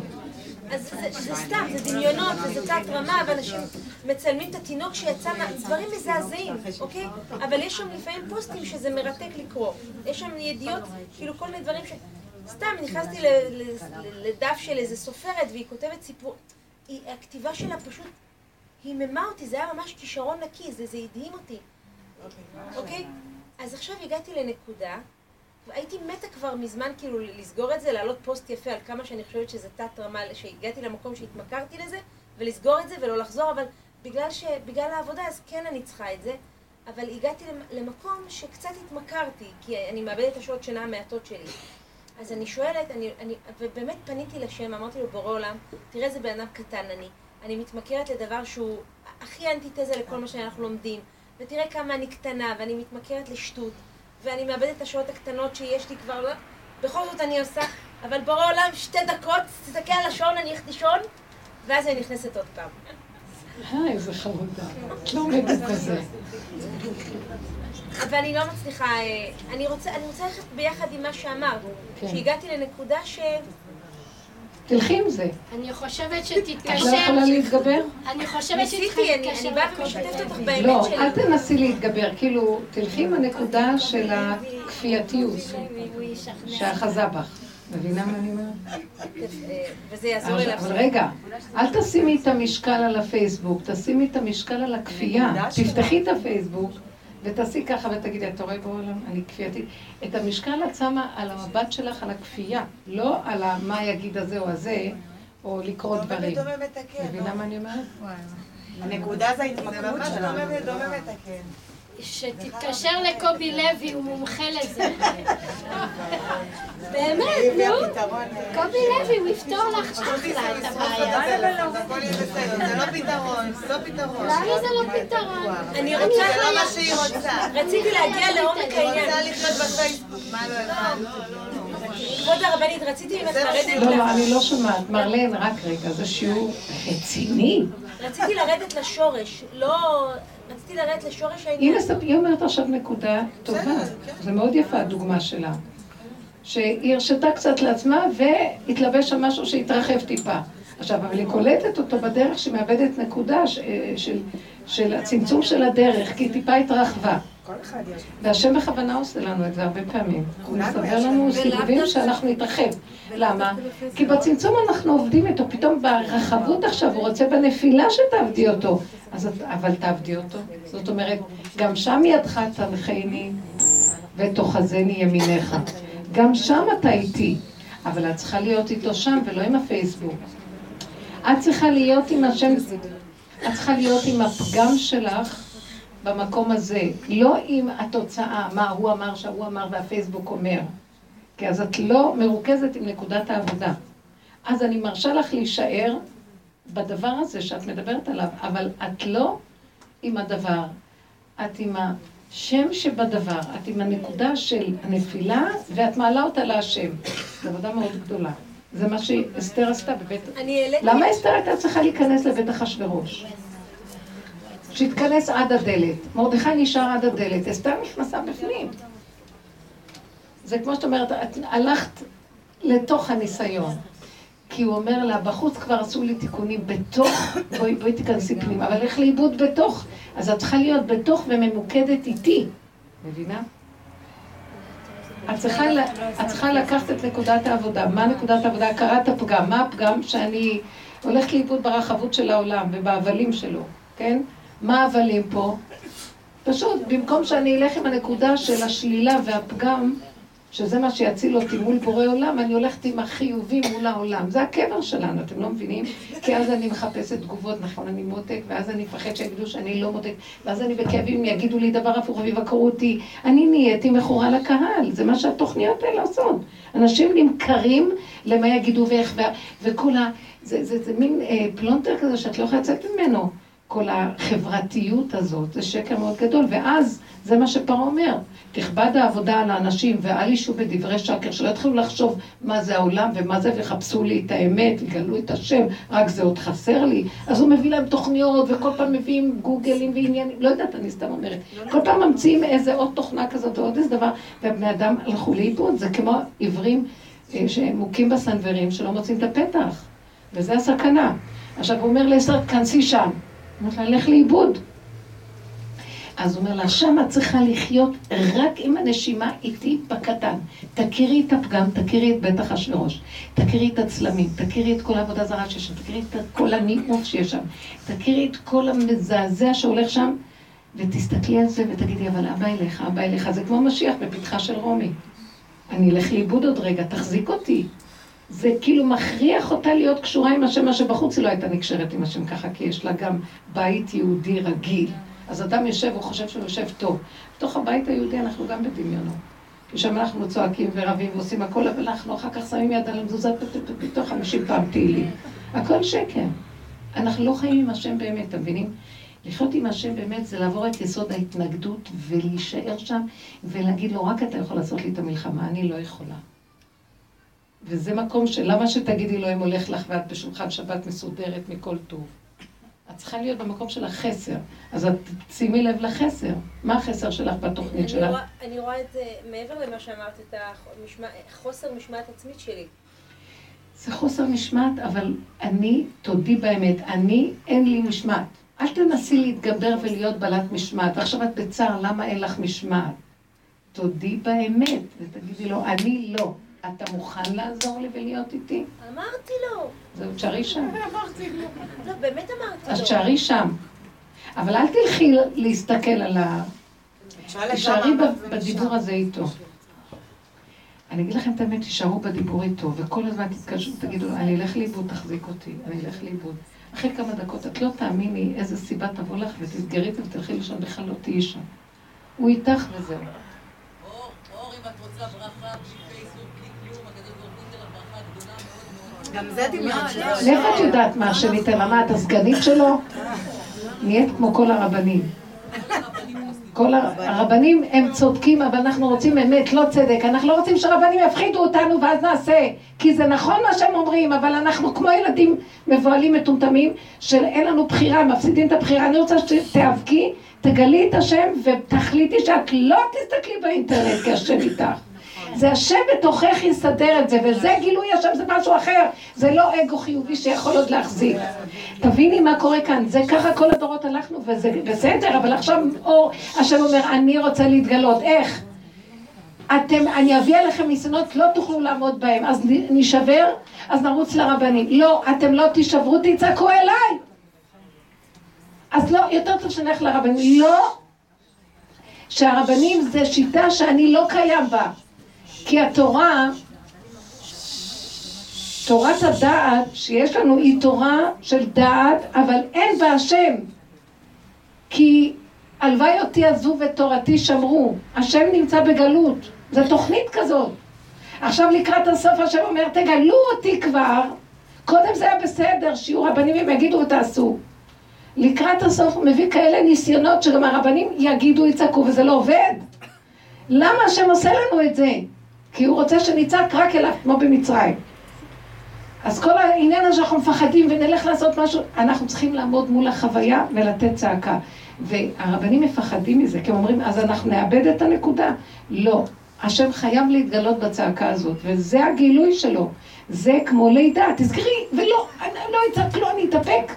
אז זה, סתם, זה דמיונות, וזה תת רמה, ואנשים מצלמים את התינוק שיצא מה... דברים מזעזעים, אוקיי? אבל יש שם לפעמים פוסטים שזה מרתק לקרוא. יש שם ידיעות, כאילו כל מיני דברים ש... סתם, נכנסתי לדף של איזה סופרת, והיא כותבת סיפור... הכתיבה שלה פשוט היממה אותי, זה היה ממש כישרון נקי, זה, זה הדהים אותי, אוקיי? אז עכשיו הגעתי לנקודה, והייתי מתה כבר מזמן כאילו לסגור את זה, להעלות פוסט יפה על כמה שאני חושבת שזה תת רמה, שהגעתי למקום שהתמכרתי לזה, ולסגור את זה ולא לחזור, אבל בגלל, ש... בגלל העבודה אז כן אני צריכה את זה, אבל הגעתי למ- למקום שקצת התמכרתי, כי אני מאבדת את השעות שינה המעטות שלי. אז אני שואלת, אני, אני, ובאמת פניתי לשם, אמרתי לו, בורא עולם, תראה איזה בן אדם קטן אני, אני מתמכרת לדבר שהוא הכי אנטיתזה לכל מה שאנחנו לומדים, ותראה כמה אני קטנה, ואני מתמכרת לשטות, ואני מאבדת את השעות הקטנות שיש לי כבר, לא, בכל זאת אני עושה, אבל בורא עולם, שתי דקות, תסתכל על השעון, אני הולכת לישון, ואז אני נכנסת עוד פעם. אה, איזה חמודה. את לא עומדת בזה. ואני לא מצליחה, אה, אני רוצה, אני רוצה ללכת ביחד עם מה שאמרת, כן. שהגעתי לנקודה ש... תלכי עם זה. אני חושבת את לא יכולה שתתקשר, להתגבר? אני חושבת ניסיתי, אני, שתתקשר אני באה. ומשתפת אותך באמת לא. אל תנסי להתגבר. כאילו, תלכי עם הנקודה של הכפייתיות הוא ישכנע. שאחזה בך. מבינה מה אני אומרת? וזה יעזור לי אבל לעשות. רגע, אל תשימי את המשקל על הפייסבוק, תשימי את המשקל על הכפייה. תפתחי את הפייסבוק ותעשי ככה ותגידי, אתה רואה בעולם, אני כפייתית. את המשקל את שמה על המבט שלך, על הכפייה, לא על מה יגיד הזה או הזה, או לקרוא דומה דברים. מבינה מה אני אומרת? הנקודה זה זה ההתמכרות ממש שלנו. דומה ודומה מתקן. שתתקשר לקובי לוי, הוא מומחה לזה. באמת, נו. קובי לוי, הוא יפתור לך אחלה את הבעיה. בסדר, זה לא פתרון, זה לא פתרון. למה זה לא פתרון? אני רוצה, זה לא מה שהיא רוצה. רציתי להגיע לעומק היא העניין. רוצה לחיות בפייסבוק, מה לא הבנת? כבוד הרבנית, רציתי לרדת לא, לא, אני לא שומעת. מרלן, רק רגע, זה שיעור רציני. רציתי לרדת לשורש, לא... רציתי לרדת לשורש העניין. הנה, היא אומרת עכשיו נקודה טובה. זה מאוד יפה הדוגמה שלה. שהיא הרשתה קצת לעצמה והתלבש שם משהו שהתרחב טיפה. עכשיו, אבל היא קולטת אותו בדרך שמאבדת נקודה ש- של, של הצמצום של הדרך, כי היא טיפה התרחבה. כל אחד יש. והשם בכוונה עושה לנו את זה הרבה פעמים. הוא יש לנו סיבובים שאנחנו נתרחב. למה? כי בצמצום אנחנו עובדים איתו, פתאום ברחבות עכשיו הוא רוצה בנפילה שתעבדי אותו. אז את, אבל תעבדי אותו. זאת אומרת, גם שם ידך תנחני ותאחזני ימיניך. גם שם אתה איתי, אבל את צריכה להיות איתו שם ולא עם הפייסבוק. את צריכה להיות עם השם, את צריכה להיות עם הפגם שלך במקום הזה, לא עם התוצאה, מה הוא אמר שההוא אמר והפייסבוק אומר. כי אז את לא מרוכזת עם נקודת העבודה. אז אני מרשה לך להישאר בדבר הזה שאת מדברת עליו, אבל את לא עם הדבר, את עם השם שבדבר, את עם הנקודה של הנפילה, ואת מעלה אותה להשם. זו עבודה מאוד גדולה. זה מה שאסתר עשתה בבית... למה אסתר הייתה צריכה להיכנס לבית אחשורוש? שהתכנס עד הדלת. מרדכי נשאר עד הדלת, אסתר נכנסה בפנים. זה כמו שאת אומרת, את הלכת לתוך הניסיון. כי הוא אומר לה, בחוץ כבר עשו לי תיקונים בתוך, בואי, בואי תיכנסי פנימה, אבל לך לאיבוד בתוך. אז את צריכה להיות בתוך וממוקדת איתי. מבינה? את צריכה, את צריכה לקחת את נקודת העבודה. מה נקודת העבודה? הכרת הפגם. מה הפגם שאני הולכת לאיבוד ברחבות של העולם ובהבלים שלו, כן? מה ההבלים פה? פשוט, במקום שאני אלך עם הנקודה של השלילה והפגם, שזה מה שיציל אותי מול בורא עולם, אני הולכת עם החיובי מול העולם. זה הקבר שלנו, אתם לא מבינים? כי אז אני מחפשת תגובות, נכון, אני מותק, ואז אני מפחד שיגידו שאני לא מותק, ואז אני בכאבים יגידו לי דבר הפוך ויבקרו אותי. אני נהייתי מכורה לקהל, זה מה שהתוכניות האלה עושות. אנשים נמכרים למה יגידו ואיך, ו- וכל ה... זה, זה, זה מין אה, פלונטר כזה שאת לא יכולה לצאת ממנו. כל החברתיות הזאת, זה שקר מאוד גדול, ואז זה מה שפרעה אומר, תכבד העבודה על האנשים ואל ישו בדברי שקר, שלא יתחילו לחשוב מה זה העולם ומה זה, ויחפשו לי את האמת, יגלו את השם, רק זה עוד חסר לי. אז הוא מביא להם תוכניות, וכל פעם מביאים גוגלים ועניינים, לא יודעת, אני סתם אומרת. כל פעם ממציאים איזה עוד תוכנה כזאת ועוד איזה דבר, והבני אדם הלכו לאיבוד, זה כמו עיוורים אה, שהם מוכים בסנוורים שלא מוצאים את הפתח, וזה הסכנה. עכשיו הוא אומר לעשר, כנסי שם. אומרת לה, לך לאיבוד. אז הוא אומר לה, שמה צריכה לחיות רק עם הנשימה איתי בקטן. תכירי את הפגם, תכירי את בית אחשוורוש, תכירי את הצלמים, תכירי את כל העבודה זרה שיש שם, תכירי את כל הניאוף שיש שם, תכירי את כל המזעזע שהולך שם, ותסתכלי על זה ותגידי, אבל אבא אליך, אבא אליך, זה כמו משיח בפתחה של רומי. אני אלך לאיבוד עוד רגע, תחזיק אותי. זה כאילו מכריח אותה להיות קשורה עם השם, מה שבחוץ היא לא הייתה נקשרת עם השם ככה, כי יש לה גם בית יהודי רגיל. אז אדם יושב, הוא חושב שהוא יושב טוב. בתוך הבית היהודי אנחנו גם בדמיונו. כי שם אנחנו צועקים ורבים ועושים הכל, אבל אנחנו אחר כך שמים יד על המזוזה, פתאום חמישים פעם תהילים. הכל שקר. אנחנו לא חיים עם השם באמת, אתם מבינים? לחיות עם השם באמת זה לעבור את יסוד ההתנגדות ולהישאר שם ולהגיד לו, רק אתה יכול לעשות לי את המלחמה, אני לא יכולה. וזה מקום של למה שתגידי לו אם הולך לך ואת בשולחן שבת מסודרת מכל טוב. את צריכה להיות במקום של החסר. אז את שימי לב לחסר. מה החסר שלך בתוכנית שלך? אני רואה את זה מעבר למה שאמרת, את החוסר משמעת עצמית שלי. זה חוסר משמעת, אבל אני, תודי באמת, אני, אין לי משמעת. אל תנסי להתגבר ולהיות בעלת משמעת. ועכשיו את בצער, למה אין לך משמעת? תודי באמת, ותגידי לו, אני לא. אתה מוכן לעזור לי ולהיות איתי? אמרתי לו. זהו, תשארי שם. אמרתי לו. לא, באמת אמרתי לו. אז תשארי שם. אבל אל תלכי להסתכל על ה... תישארי בדיבור הזה איתו. אני אגיד לכם את האמת, תישארו בדיבור איתו, וכל הזמן תתקשרו, תגידו, אני אלך לאיבוד, תחזיק אותי, אני אלך לאיבוד. אחרי כמה דקות, את לא תאמיני איזה סיבה תבוא לך ותסגרי את זה ותלכי לשם, בכלל לא תהיי שם. הוא איתך וזהו. אור, אור, אם את רוצה ברכה, גם זה דמיון שלו. מאיפה את יודעת מה השם ייתן? מה, את הסגנית שלו? נהיית כמו כל הרבנים. כל הרבנים הם צודקים, אבל אנחנו רוצים אמת, לא צדק. אנחנו לא רוצים שרבנים יפחידו אותנו ואז נעשה. כי זה נכון מה שהם אומרים, אבל אנחנו כמו ילדים מבוהלים מטומטמים, שאין לנו בחירה, מפסידים את הבחירה. אני רוצה שתיאבקי, תגלי את השם ותחליטי שאת לא תסתכלי באינטרנט, כי השם איתך. זה השם בתוכך יסדר את זה, וזה גילוי השם, זה משהו אחר. זה לא אגו חיובי שיכול עוד להחזיק. תביני מה קורה כאן, זה ככה כל הדורות הלכנו, וזה בסדר, אבל עכשיו אור, השם אומר, אני רוצה להתגלות. איך? אתם, אני אביא עליכם ניסיונות, לא תוכלו לעמוד בהם, אז נשבר, אז נרוץ לרבנים. לא, אתם לא תישברו, תצעקו אליי. אז לא, יותר טוב שנלך לרבנים. לא, שהרבנים זה שיטה שאני לא קיים בה. כי התורה, תורת הדעת שיש לנו היא תורה של דעת, אבל אין בה השם. כי הלוואי אותי עזו ותורתי שמרו. השם נמצא בגלות. זו תוכנית כזאת. עכשיו לקראת הסוף השם אומר, תגלו אותי כבר. קודם זה היה בסדר, שיהיו רבנים הם יגידו ותעשו. לקראת הסוף הוא מביא כאלה ניסיונות שגם הרבנים יגידו, יצעקו, וזה לא עובד. למה השם עושה לנו את זה? כי הוא רוצה שנצעק רק אליו, כמו במצרים. אז כל העניין הזה שאנחנו מפחדים ונלך לעשות משהו, אנחנו צריכים לעמוד מול החוויה ולתת צעקה. והרבנים מפחדים מזה, כי הם אומרים, אז אנחנו נאבד את הנקודה. לא. השם חייב להתגלות בצעקה הזאת, וזה הגילוי שלו. זה כמו לידה, תזכרי, ולא, אני לא אצעק, לא, אני אתאפק,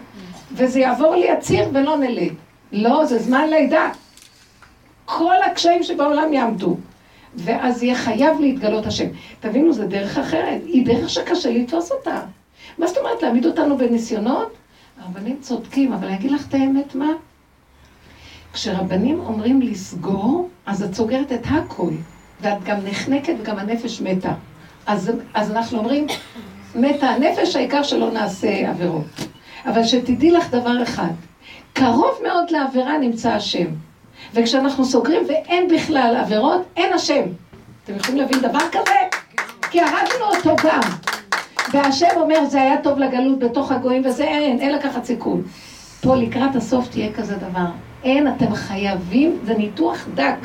וזה יעבור לי הציר ולא נלד. לא, זה זמן לידה. כל הקשיים שבעולם יעמדו. ואז יהיה חייב להתגלות השם. תבינו, זו דרך אחרת, היא דרך שקשה לתפוס אותה. מה זאת אומרת, להעמיד אותנו בניסיונות? הרבנים צודקים, אבל אני אגיד לך את האמת, מה? כשרבנים אומרים לסגור, אז את סוגרת את הכל, ואת גם נחנקת וגם הנפש מתה. אז, אז אנחנו אומרים, מתה הנפש, העיקר שלא נעשה עבירות. אבל שתדעי לך דבר אחד, קרוב מאוד לעבירה נמצא השם. וכשאנחנו סוגרים ואין בכלל עבירות, אין השם. אתם יכולים להבין דבר כזה? כי הרגנו אותו גם. והשם אומר, זה היה טוב לגלות בתוך הגויים, וזה אין, אין לקחת סיכון. פה לקראת הסוף תהיה כזה דבר. אין, אתם חייבים, זה ניתוח דק.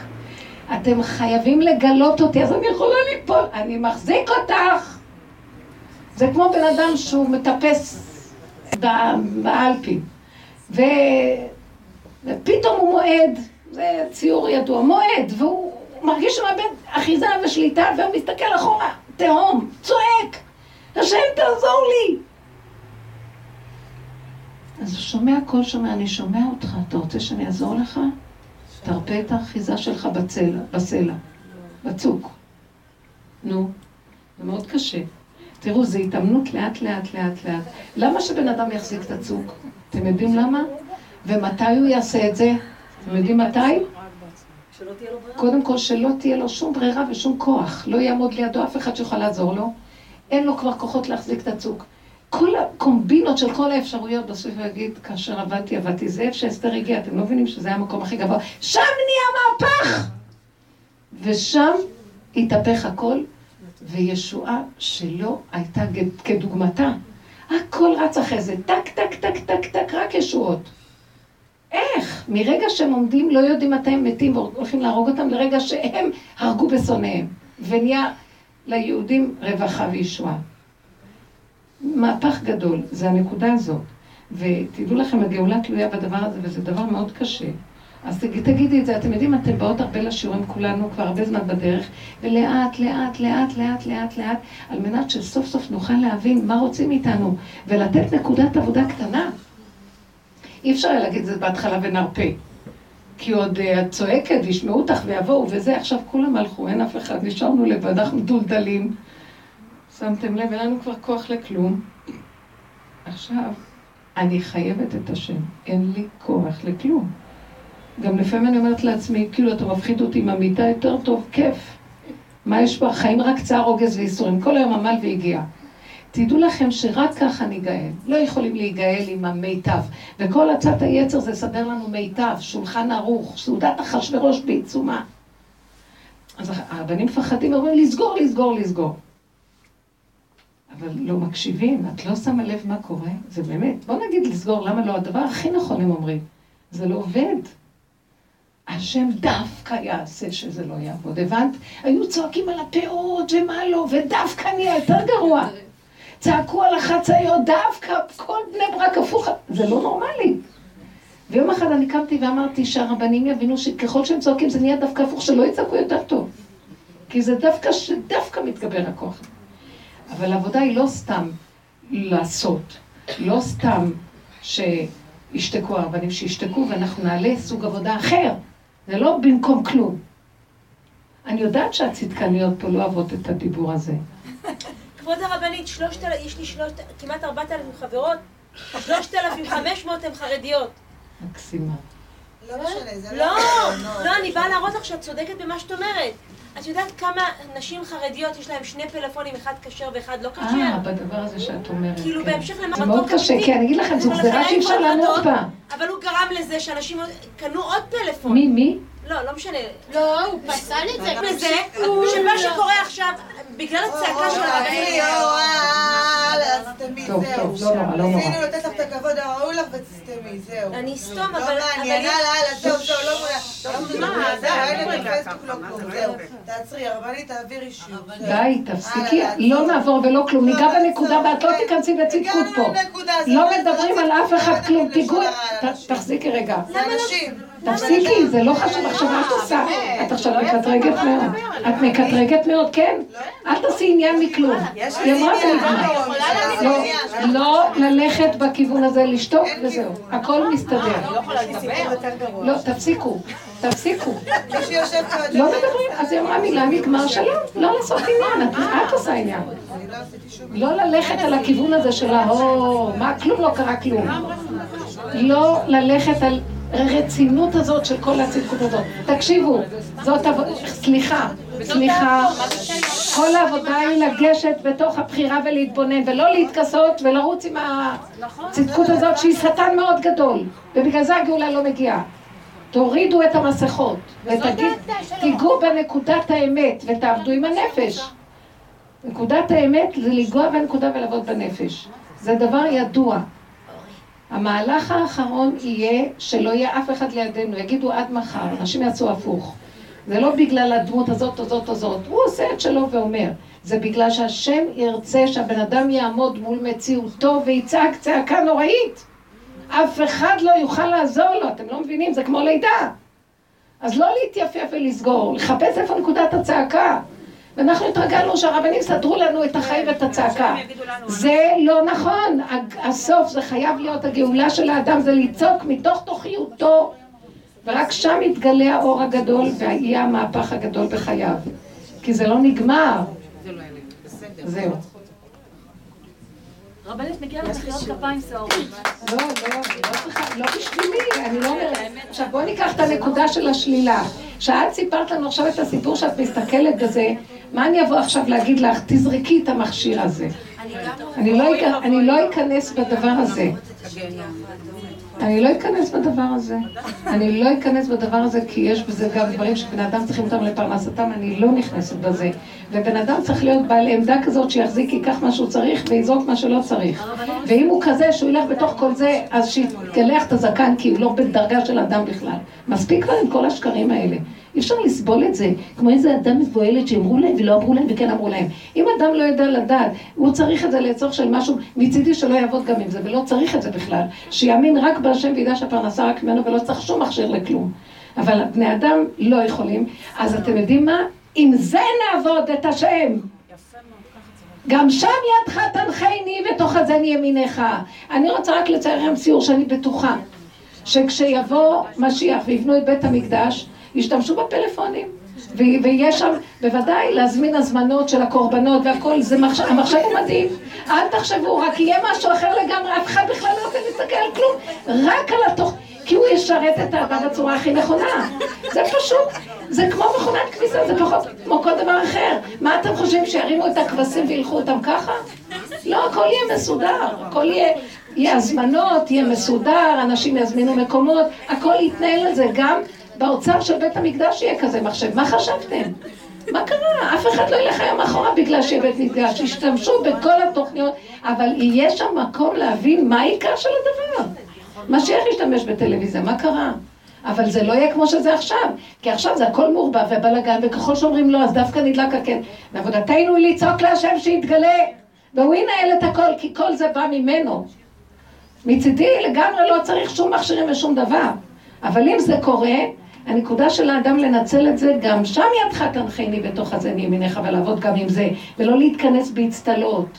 אתם חייבים לגלות אותי, אז אני יכולה ליפול, אני מחזיק אותך. זה כמו בן אדם שהוא מטפס באלפים, ו... ופתאום הוא מועד, זה ציור ידוע, מועד, והוא מרגיש שהוא מאבד אחיזה ושליטה, והוא מסתכל אחורה, תהום, צועק, השם תעזור לי. אז הוא שומע קול שומע, אני שומע אותך, אתה רוצה שאני אעזור לך? תרפה את האחיזה שלך בצלע, בסלע, בצוק. נו, זה מאוד קשה. תראו, זו התאמנות לאט לאט לאט לאט. למה שבן אדם יחזיק את הצוק? אתם יודעים למה? ומתי הוא יעשה את זה? אתם יודעים מתי? קודם כל שלא תהיה לו שום ברירה ושום כוח. לא יעמוד לידו אף אחד שיוכל לעזור לו. אין לו כבר כוחות להחזיק את הצוק. כל הקומבינות של כל האפשרויות בסוף יגיד, כאשר עבדתי, עבדתי, זה איפה שאסתר הגיע, אתם לא מבינים שזה היה המקום הכי גבוה, שם נהיה מהפך! ושם התהפך הכל, וישועה שלא הייתה כדוגמתה. הכל רץ אחרי זה, טק, טק, טק, טק, טק, רק ישועות. איך? מרגע שהם עומדים, לא יודעים מתי הם מתים והולכים להרוג אותם, לרגע שהם הרגו בשונאיהם. ונהיה ליהודים רווחה וישועה. מהפך גדול, זה הנקודה הזאת. ותדעו לכם, הגאולה תלויה בדבר הזה, וזה דבר מאוד קשה. אז תגידי את זה, אתם יודעים, אתם באות הרבה לשיעורים כולנו, כבר הרבה זמן בדרך, ולאט, לאט, לאט, לאט, לאט, לאט, על מנת שסוף סוף נוכל להבין מה רוצים מאיתנו, ולתת נקודת עבודה קטנה. אי אפשר היה להגיד את זה בהתחלה ונרפה. כי עוד uh, את צועקת וישמעו אותך ויבואו וזה, עכשיו כולם הלכו, אין אף אחד, נשארנו לבד, אנחנו דולדלים. שמתם לב, אין לנו כבר כוח לכלום. עכשיו, אני חייבת את השם, אין לי כוח לכלום. גם לפעמים אני אומרת לעצמי, כאילו אתה מפחיד אותי עם המיטה יותר טוב, כיף. מה יש פה? חיים רק צער, רוגז וייסורים. כל היום עמל והגיע. תדעו לכם שרק ככה ניגאל. לא יכולים להיגאל עם המיטב. וכל עצת היצר זה לסדר לנו מיטב, שולחן ערוך, סעודת אחשורוש בעיצומה. אז הבנים מפחדים, אומרים לסגור, לסגור, לסגור. אבל לא מקשיבים, את לא שמה לב מה קורה? זה באמת, בוא נגיד לסגור, למה לא? הדבר הכי נכון הם אומרים, זה לא עובד. השם דווקא יעשה שזה לא יעבוד, הבנת? היו צועקים על הפאות ומה לא, ודווקא נהיה יותר גרוע. צעקו על החצאיות, דווקא כל בני ברק הפוך, זה לא נורמלי. ויום אחד אני קמתי ואמרתי שהרבנים יבינו שככל שהם צועקים זה נהיה דווקא הפוך, שלא יצעקו יותר טוב. כי זה דווקא, שדווקא מתגבר הכוח. אבל העבודה היא לא סתם לעשות, לא סתם שישתקו הרבנים, שישתקו ואנחנו נעלה סוג עבודה אחר. זה לא במקום כלום. אני יודעת שהצדקניות פה לא אוהבות את הדיבור הזה. כבוד הרבנית, שלושת יש לי שלושת, כמעט ארבעת אלפים חברות, שלושת אלפים חמש מאות הן חרדיות. מקסימה. לא משנה, זה לא, לא... לא, אני באה להראות לך שאת צודקת במה שאת אומרת. את יודעת כמה נשים חרדיות יש להן שני פלאפונים, אחד כשר ואחד לא כשר? אה, בדבר הזה שאת אומרת. כאילו כן. בהמשך למה... זה מאוד קשה, כן, אני אגיד לכם, זו גזירה שאי אפשר לעמוד בה. אבל הוא גרם לזה שאנשים קנו עוד פלאפון. מי, מי? לא, לא משנה. לא, הוא פסל את זה. לזה, שמה שקורה עכשיו, בגלל הצעקה של הרבנים... יאללה, תסתמי, טוב, זהו. טוב, לא נורא, לא נורא. ניסינו לתת לך את הכבוד הראוי לך ותסתמי, זהו. אני אסתום, לא אבל... מעניין, אבל- הלאה, הלאה, זהו, זהו, לא מעניין. מה, זהו, אין רגע, את הפייסבוק, לא מה זה כלום, לא זהו. תעצרי, הרבנית, תעבירי. זהו. די, תפסיקי, לא. נעבור ולא כלום, ניגע לא, בנקודה ואת לא כן. תיכנסי בצדקות פה. לא לא מדברים על אף אחד לא כלום, תיגעו. תחזיקי רגע. זה אנשים. תפסיקי, זה לא חשוב עכשיו, מה את עושה? את עכשיו מקטרגת מאוד. את מקטרגת מאוד, כן? אל תעשי עניין מכלום. היא אמרה ונגמר. לא, זה לא. לא ללכת בכיוון הזה, לשתוק וזהו. הכל מסתדר. לא לדבר. לא, תפסיקו, תפסיקו. לא מדברים, אז היא אמרה מילה, נגמר שלום. לא לעשות עניין, את- עושה עניין. לא. לא ללכת על הכיוון הזה של ההוא, מה, כלום לא קרה כלום. לא ללכת על הרצינות הזאת של כל הצדקות הזאת. תקשיבו, זאת עבודה, סליחה, סליחה, כל העבודה היא לגשת בתוך הבחירה ולהתבונן, ולא להתכסות ולרוץ עם הצדקות הזאת שהיא שטן מאוד גדול, ובגלל זה הגאולה לא מגיעה. תורידו את המסכות, ותיגעו בנקודת האמת, ותעבדו עם הנפש. נקודת האמת זה לנגוע בנקודה ולעבוד בנפש. זה דבר ידוע. המהלך האחרון יהיה שלא יהיה אף אחד לידינו, יגידו עד מחר, אנשים יעשו הפוך. זה לא בגלל הדמות הזאת, הזאת, הזאת, הוא עושה את שלו ואומר. זה בגלל שהשם ירצה שהבן אדם יעמוד מול מציאותו ויצעק צעקה נוראית. אף אחד לא יוכל לעזור לו, אתם לא מבינים? זה כמו לידה. אז לא להתייפף ולסגור, לחפש איפה נקודת הצעקה. ואנחנו התרגלנו שהרבנים סדרו לנו את החיים ואת הצעקה. זה לא נכון. הסוף זה חייב להיות הגאולה של האדם, זה לצעוק מתוך תוכיותו. ורק שם יתגלה האור הגדול ויהיה המהפך הגדול בחייו. כי זה לא נגמר. זהו. רבנית מגיעה למחיאות כפיים סוערות. לא, לא, לא צריכה, לא בשבילי, אני לא אומרת. עכשיו בואי ניקח את הנקודה של השלילה. שאת סיפרת לנו עכשיו את הסיפור שאת מסתכלת בזה, מה אני אבוא עכשיו להגיד לך? תזרקי את המכשיר הזה. אני לא, לא אכנס בדבר הזה. אני לא אכנס בדבר הזה. אני לא אכנס בדבר הזה כי יש בזה גם דברים שבני אדם צריכים אותם לפרנסתם, אני לא נכנסת בזה. ובן אדם צריך להיות בעל עמדה כזאת שיחזיק, ייקח מה שהוא צריך ויזרוק מה שלא צריך. ואם הוא כזה שהוא ילך בתוך כל זה, אז שיתגלח את הזקן כי הוא לא בדרגה של אדם בכלל. מספיק כבר עם כל השקרים האלה. אי אפשר לסבול את זה, כמו איזה אדם מבוהלת שאמרו להם ולא אמרו להם וכן אמרו להם. אם אדם לא יודע לדעת, הוא צריך את זה לצורך של משהו, מצידי שלא יעבוד גם עם זה, ולא צריך את זה בכלל. שיאמין רק בהשם וידע שהפרנסה רק ממנו ולא צריך שום מכשיר לכלום. אבל בני אדם לא יכולים, אז אתם יודעים מה? עם זה נעבוד את השם. גם שם ידך תנחני ותאחזני ימיניך. אני רוצה רק לצייר לכם ציור שאני בטוחה שכשיבוא משיח ויבנו את בית המקדש, ישתמשו בפלאפונים. ויש שם, בוודאי, להזמין הזמנות של הקורבנות והכל, זה מחשב, המחשב הוא מדהים. אל תחשבו, רק יהיה משהו אחר לגמרי, אף אחד בכלל לא רוצה להסתכל על כלום, רק על התוך... כי הוא ישרת את האדם בצורה הכי נכונה. זה פשוט, זה כמו מכונת כביסה, זה פחות כמו כל דבר אחר. מה אתם חושבים, שירימו את הכבשים וילכו אותם ככה? לא, הכל יהיה מסודר, הכל יהיה, יהיה הזמנות, יהיה מסודר, אנשים יזמינו מקומות, הכל יתנהל על זה, גם באוצר של בית המקדש יהיה כזה מחשב, מה חשבתם? מה קרה? אף אחד לא ילך היום אחורה בגלל שיהיה בית מקדש, ישתמשו בכל התוכניות, אבל יהיה שם מקום להבין מה העיקר של הדבר. משיח ישתמש בטלוויזיה, מה קרה? אבל זה לא יהיה כמו שזה עכשיו, כי עכשיו זה הכל מעורבב ובלאגן, וככל שאומרים לא, אז דווקא נדלק הקן. ועבודתנו היא לצעוק להשם שיתגלה, והוא ינהל את הכל, כי כל זה בא ממנו. מצידי לגמרי לא צריך שום מכשירים ושום דבר. אבל אם זה קורה, הנקודה של האדם לנצל את זה, גם שם ידך תנחני בתוך הזה מימינך, ולעבוד גם עם זה, ולא להתכנס באצטלות.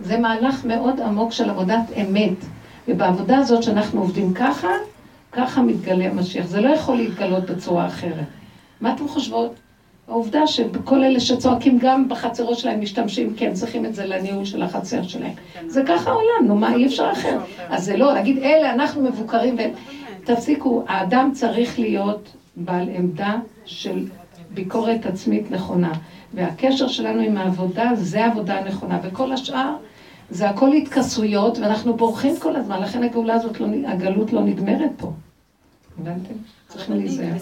זה מהלך מאוד עמוק של עבודת אמת. ובעבודה הזאת שאנחנו עובדים ככה, ככה מתגלה המשיח. זה לא יכול להתגלות בצורה אחרת. מה אתם חושבות? העובדה שכל אלה שצועקים גם בחצרות שלהם משתמשים, כן, צריכים את זה לניהול של החצר שלהם. זה ככה העולם, נו מה, אי אפשר אחר. אז זה לא, להגיד, אלה, אנחנו מבוקרים, ו... תפסיקו, האדם צריך להיות בעל עמדה של ביקורת עצמית נכונה. והקשר שלנו עם העבודה, זה העבודה הנכונה. וכל השאר, זה הכל התכסויות, ואנחנו בורחים כל הזמן, לכן הגאולה הזאת, לא, הגלות לא נגמרת פה. הבנתם? צריכים להיזהר.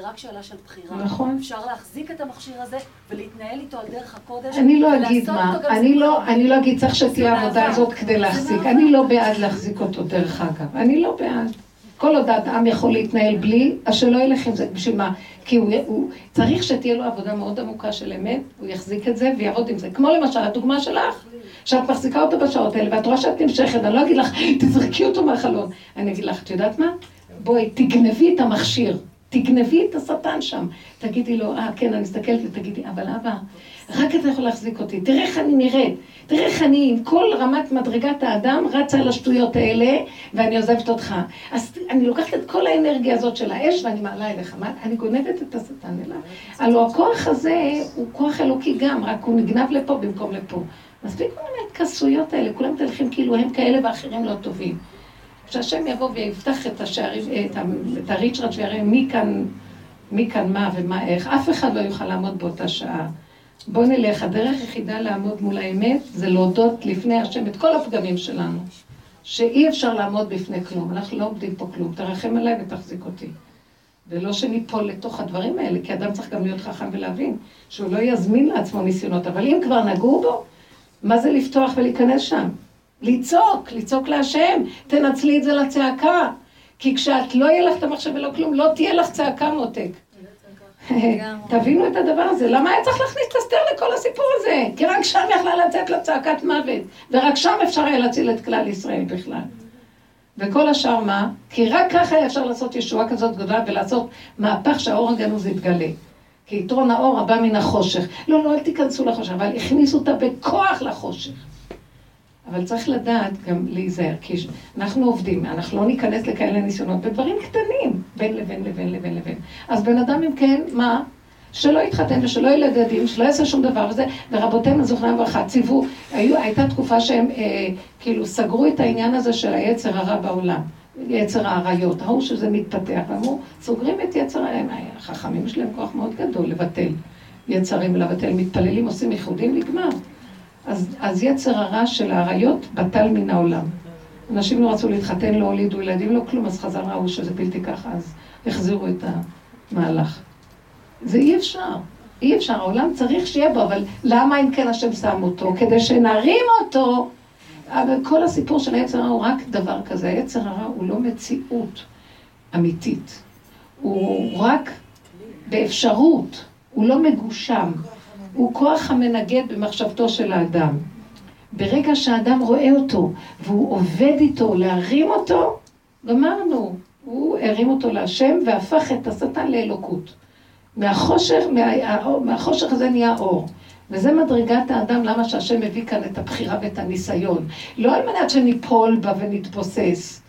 זה רק שאלה של בחירה. נכון. אפשר להחזיק את המכשיר הזה ולהתנהל איתו על דרך הקודש. אני לא אגיד מה, אני לא, אני לא אגיד צריך שתהיה העבודה הזאת כדי להחזיק. אני לא בעד להחזיק אותו דרך אגב. אני לא בעד. כל עוד האדם יכול להתנהל בלי, אז שלא ילך עם זה. בשביל מה? כי הוא, הוא צריך שתהיה לו עבודה מאוד עמוקה של אמת, הוא יחזיק את זה ויעבוד עם זה. כמו למשל, הדוגמה שלך, שאת מחזיקה אותו בשעות האלה, ואת רואה שאת נמשכת, אני לא אגיד לך, תזרקי אותו מהחלון. אני אגיד לך, את יודעת מה? בואי, תגנבי את המכשיר. תגנבי את השטן שם. תגידי לו, אה, כן, אני מסתכלת ותגידי, אבל אבא, רק אתה יכול להחזיק אותי. תראה איך אני נראית. תראה איך אני, עם כל רמת מדרגת האדם, רצה על השטויות האלה, ואני עוזבת אותך. אז אני לוקחת את כל האנרגיה הזאת של האש, ואני מעלה אליך. מה, אני גונבת את השטן אליו. הלוא הכוח הזה הוא כוח אלוקי גם, רק הוא נגנב לפה במקום לפה. מספיק כל מיני התכסויות האלה, כולם תלכים כאילו הם כאלה ואחרים לא טובים. שהשם יבוא ויפתח את השערים, את, הריצ'רד ויראה מי כאן, מי כאן מה ומה איך, אף אחד לא יוכל לעמוד באותה שעה. בוא נלך, הדרך היחידה לעמוד מול האמת זה להודות לפני השם את כל הפגמים שלנו. שאי אפשר לעמוד בפני כלום, אנחנו לא עומדים פה כלום, תרחם עליי ותחזיק אותי. ולא שניפול לתוך הדברים האלה, כי אדם צריך גם להיות חכם ולהבין שהוא לא יזמין לעצמו ניסיונות, אבל אם כבר נגעו בו, מה זה לפתוח ולהיכנס שם? לצעוק, לצעוק להשם, תנצלי את זה לצעקה. כי כשאת לא יהיה לך את המחשב ולא כלום, לא תהיה לך צעקה מותק. תבינו את הדבר הזה, למה היה צריך להכניס את אסתר לכל הסיפור הזה? כי רק שם יכלה לצאת לצעקת מוות, ורק שם אפשר היה להציל את כלל ישראל בכלל. וכל השאר מה? כי רק ככה היה אפשר לעשות ישועה כזאת גדולה ולעשות מהפך שהאור הגנוז יתגלה. כי יתרון האור הבא מן החושך. לא, לא, אל תיכנסו לחושך, אבל הכניסו אותה בכוח לחושך. אבל צריך לדעת גם להיזהר, כי אנחנו עובדים, אנחנו לא ניכנס לכאלה ניסיונות בדברים קטנים, בין לבין לבין לבין לבין. אז בן אדם אם כן, מה? שלא יתחתן ושלא ילד ילדים, שלא יעשה שום דבר וזה, ורבותינו זוכרם לברכה ציוו, היו, הייתה תקופה שהם אה, כאילו סגרו את העניין הזה של היצר הרע בעולם, יצר האריות, ראו שזה מתפתח, ואמרו, סוגרים את יצר, הם, החכמים יש להם כוח מאוד גדול לבטל יצרים ולבטל, מתפללים, עושים ייחודים, נגמר. אז, אז יצר הרע של האריות בטל מן העולם. אנשים לא רצו להתחתן, לא הולידו ילדים, לא כלום, אז חז"ל ראו שזה בלתי ככה, אז החזירו את המהלך. זה אי אפשר. אי אפשר, העולם צריך שיהיה בו, אבל למה אם כן השם שם אותו? כדי שנרים אותו. אבל כל הסיפור של היצר הרע הוא רק דבר כזה. היצר הרע הוא לא מציאות אמיתית. הוא רק באפשרות, הוא לא מגושם. הוא כוח המנגד במחשבתו של האדם. ברגע שהאדם רואה אותו והוא עובד איתו להרים אותו, גמרנו. הוא הרים אותו להשם והפך את השטן לאלוקות. מהחושך, מה, מהחושך הזה נהיה אור. וזה מדרגת האדם, למה שהשם מביא כאן את הבחירה ואת הניסיון. לא על מנת שניפול בה ונתבוסס,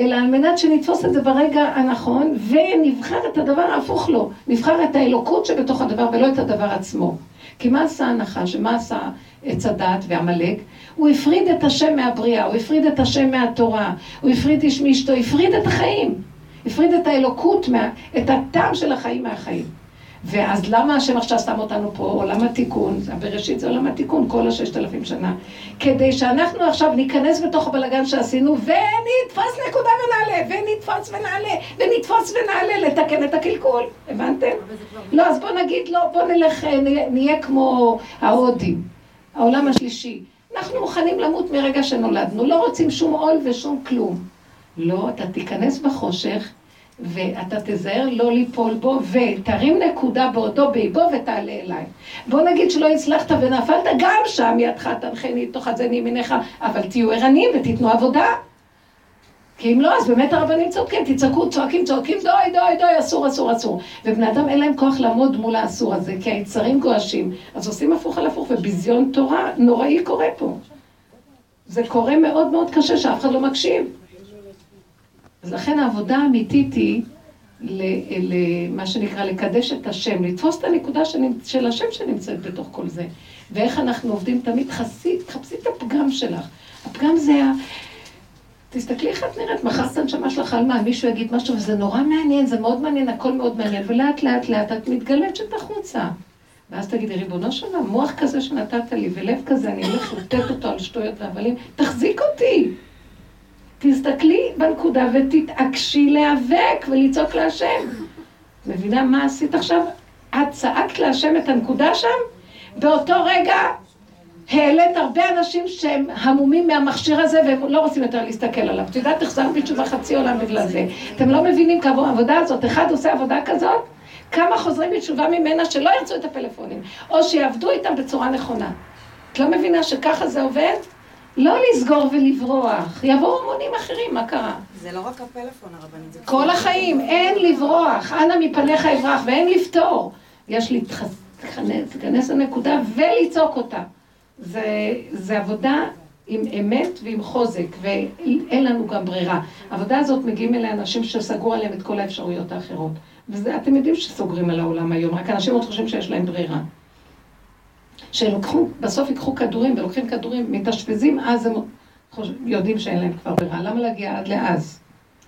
אלא על מנת שנתפוס את זה ברגע הנכון, ונבחר את הדבר ההפוך לו. נבחר את האלוקות שבתוך הדבר ולא את הדבר עצמו. כי מה עשה הנחש ומה עשה עץ הדעת ועמלק? הוא הפריד את השם מהבריאה, הוא הפריד את השם מהתורה, הוא הפריד איש מאשתו, הפריד את החיים. הפריד את האלוקות, מה, את הטעם של החיים מהחיים. ואז למה השם עכשיו שם אותנו פה, עולם התיקון, בראשית זה עולם התיקון, כל הששת אלפים שנה. כדי שאנחנו עכשיו ניכנס בתוך הבלגן שעשינו, ונתפוס נקודה ונעלה, ונתפוס ונעלה, ונתפוס ונעלה, לתקן את הקלקול. הבנתם? לא, אז בוא נגיד, לא, בוא נלך, נהיה כמו ההודים, העולם השלישי. אנחנו מוכנים למות מרגע שנולדנו, לא רוצים שום עול ושום כלום. לא, אתה תיכנס בחושך, ואתה תזהר לא ליפול בו, ותרים נקודה בעודו באיבו ותעלה אליי. בוא נגיד שלא הצלחת ונפלת, גם שם ידך תנחני תוך חזני ימיניך, אבל תהיו ערניים ותיתנו עבודה. כי אם לא, אז באמת הרבנים צודקים, תצעקו, צועקים, צועקים, דוי, דוי, דוי, אסור, אסור, אסור. ובני אדם אין להם כוח לעמוד מול האסור הזה, כי היצרים גועשים. אז עושים הפוך על הפוך, וביזיון תורה נוראי קורה פה. זה קורה מאוד מאוד קשה, שאף אחד לא מקשיב. אז לכן העבודה האמיתית היא למה שנקרא לקדש את השם, לתפוס את הנקודה של השם שנמצאת בתוך כל זה. ואיך אנחנו עובדים תמיד, חסי, תחפשי את הפגם שלך. הפגם זה ה... תסתכלי איך את נראית, מחר את הנשמה שלך על מה, מישהו יגיד משהו, וזה נורא מעניין, זה מאוד מעניין, הכל מאוד מעניין, ולאט לאט לאט את מתגלצת החוצה. ואז תגידי, ריבונו של עולם, מוח כזה שנתת לי, ולב כזה, אני הולך לתת אותו על שטויות והבלים, תחזיק אותי. תסתכלי בנקודה ותתעקשי להיאבק ולצעוק להשם. מבינה מה עשית עכשיו? את צעקת להשם את הנקודה שם? באותו רגע העלית הרבה אנשים שהם המומים מהמכשיר הזה והם לא רוצים יותר להסתכל עליו. את יודעת, תחזר בתשובה חצי עולם בגלל זה. אתם לא מבינים כמה העבודה הזאת, אחד עושה עבודה כזאת, כמה חוזרים בתשובה ממנה שלא ירצו את הפלאפונים, או שיעבדו איתם בצורה נכונה. את לא מבינה שככה זה עובד? לא לסגור ולברוח, יבואו המונים אחרים, מה קרה? זה לא רק הפלאפון הרבנית, כל החיים, אין לברוח, אנא מפניך אברח, ואין לפתור. יש להתכנס לנקודה ולצעוק אותה. זה, זה עבודה עם אמת ועם חוזק, ואין לנו גם ברירה. העבודה הזאת מגיעים אליה אנשים שסגרו עליהם את כל האפשרויות האחרות. ואתם יודעים שסוגרים על העולם היום, רק אנשים עוד חושבים שיש להם ברירה. שלוקחו, בסוף ייקחו כדורים ולוקחים כדורים, מתאשפזים, אז הם יודעים שאין להם כבר ברירה. למה להגיע עד לאז?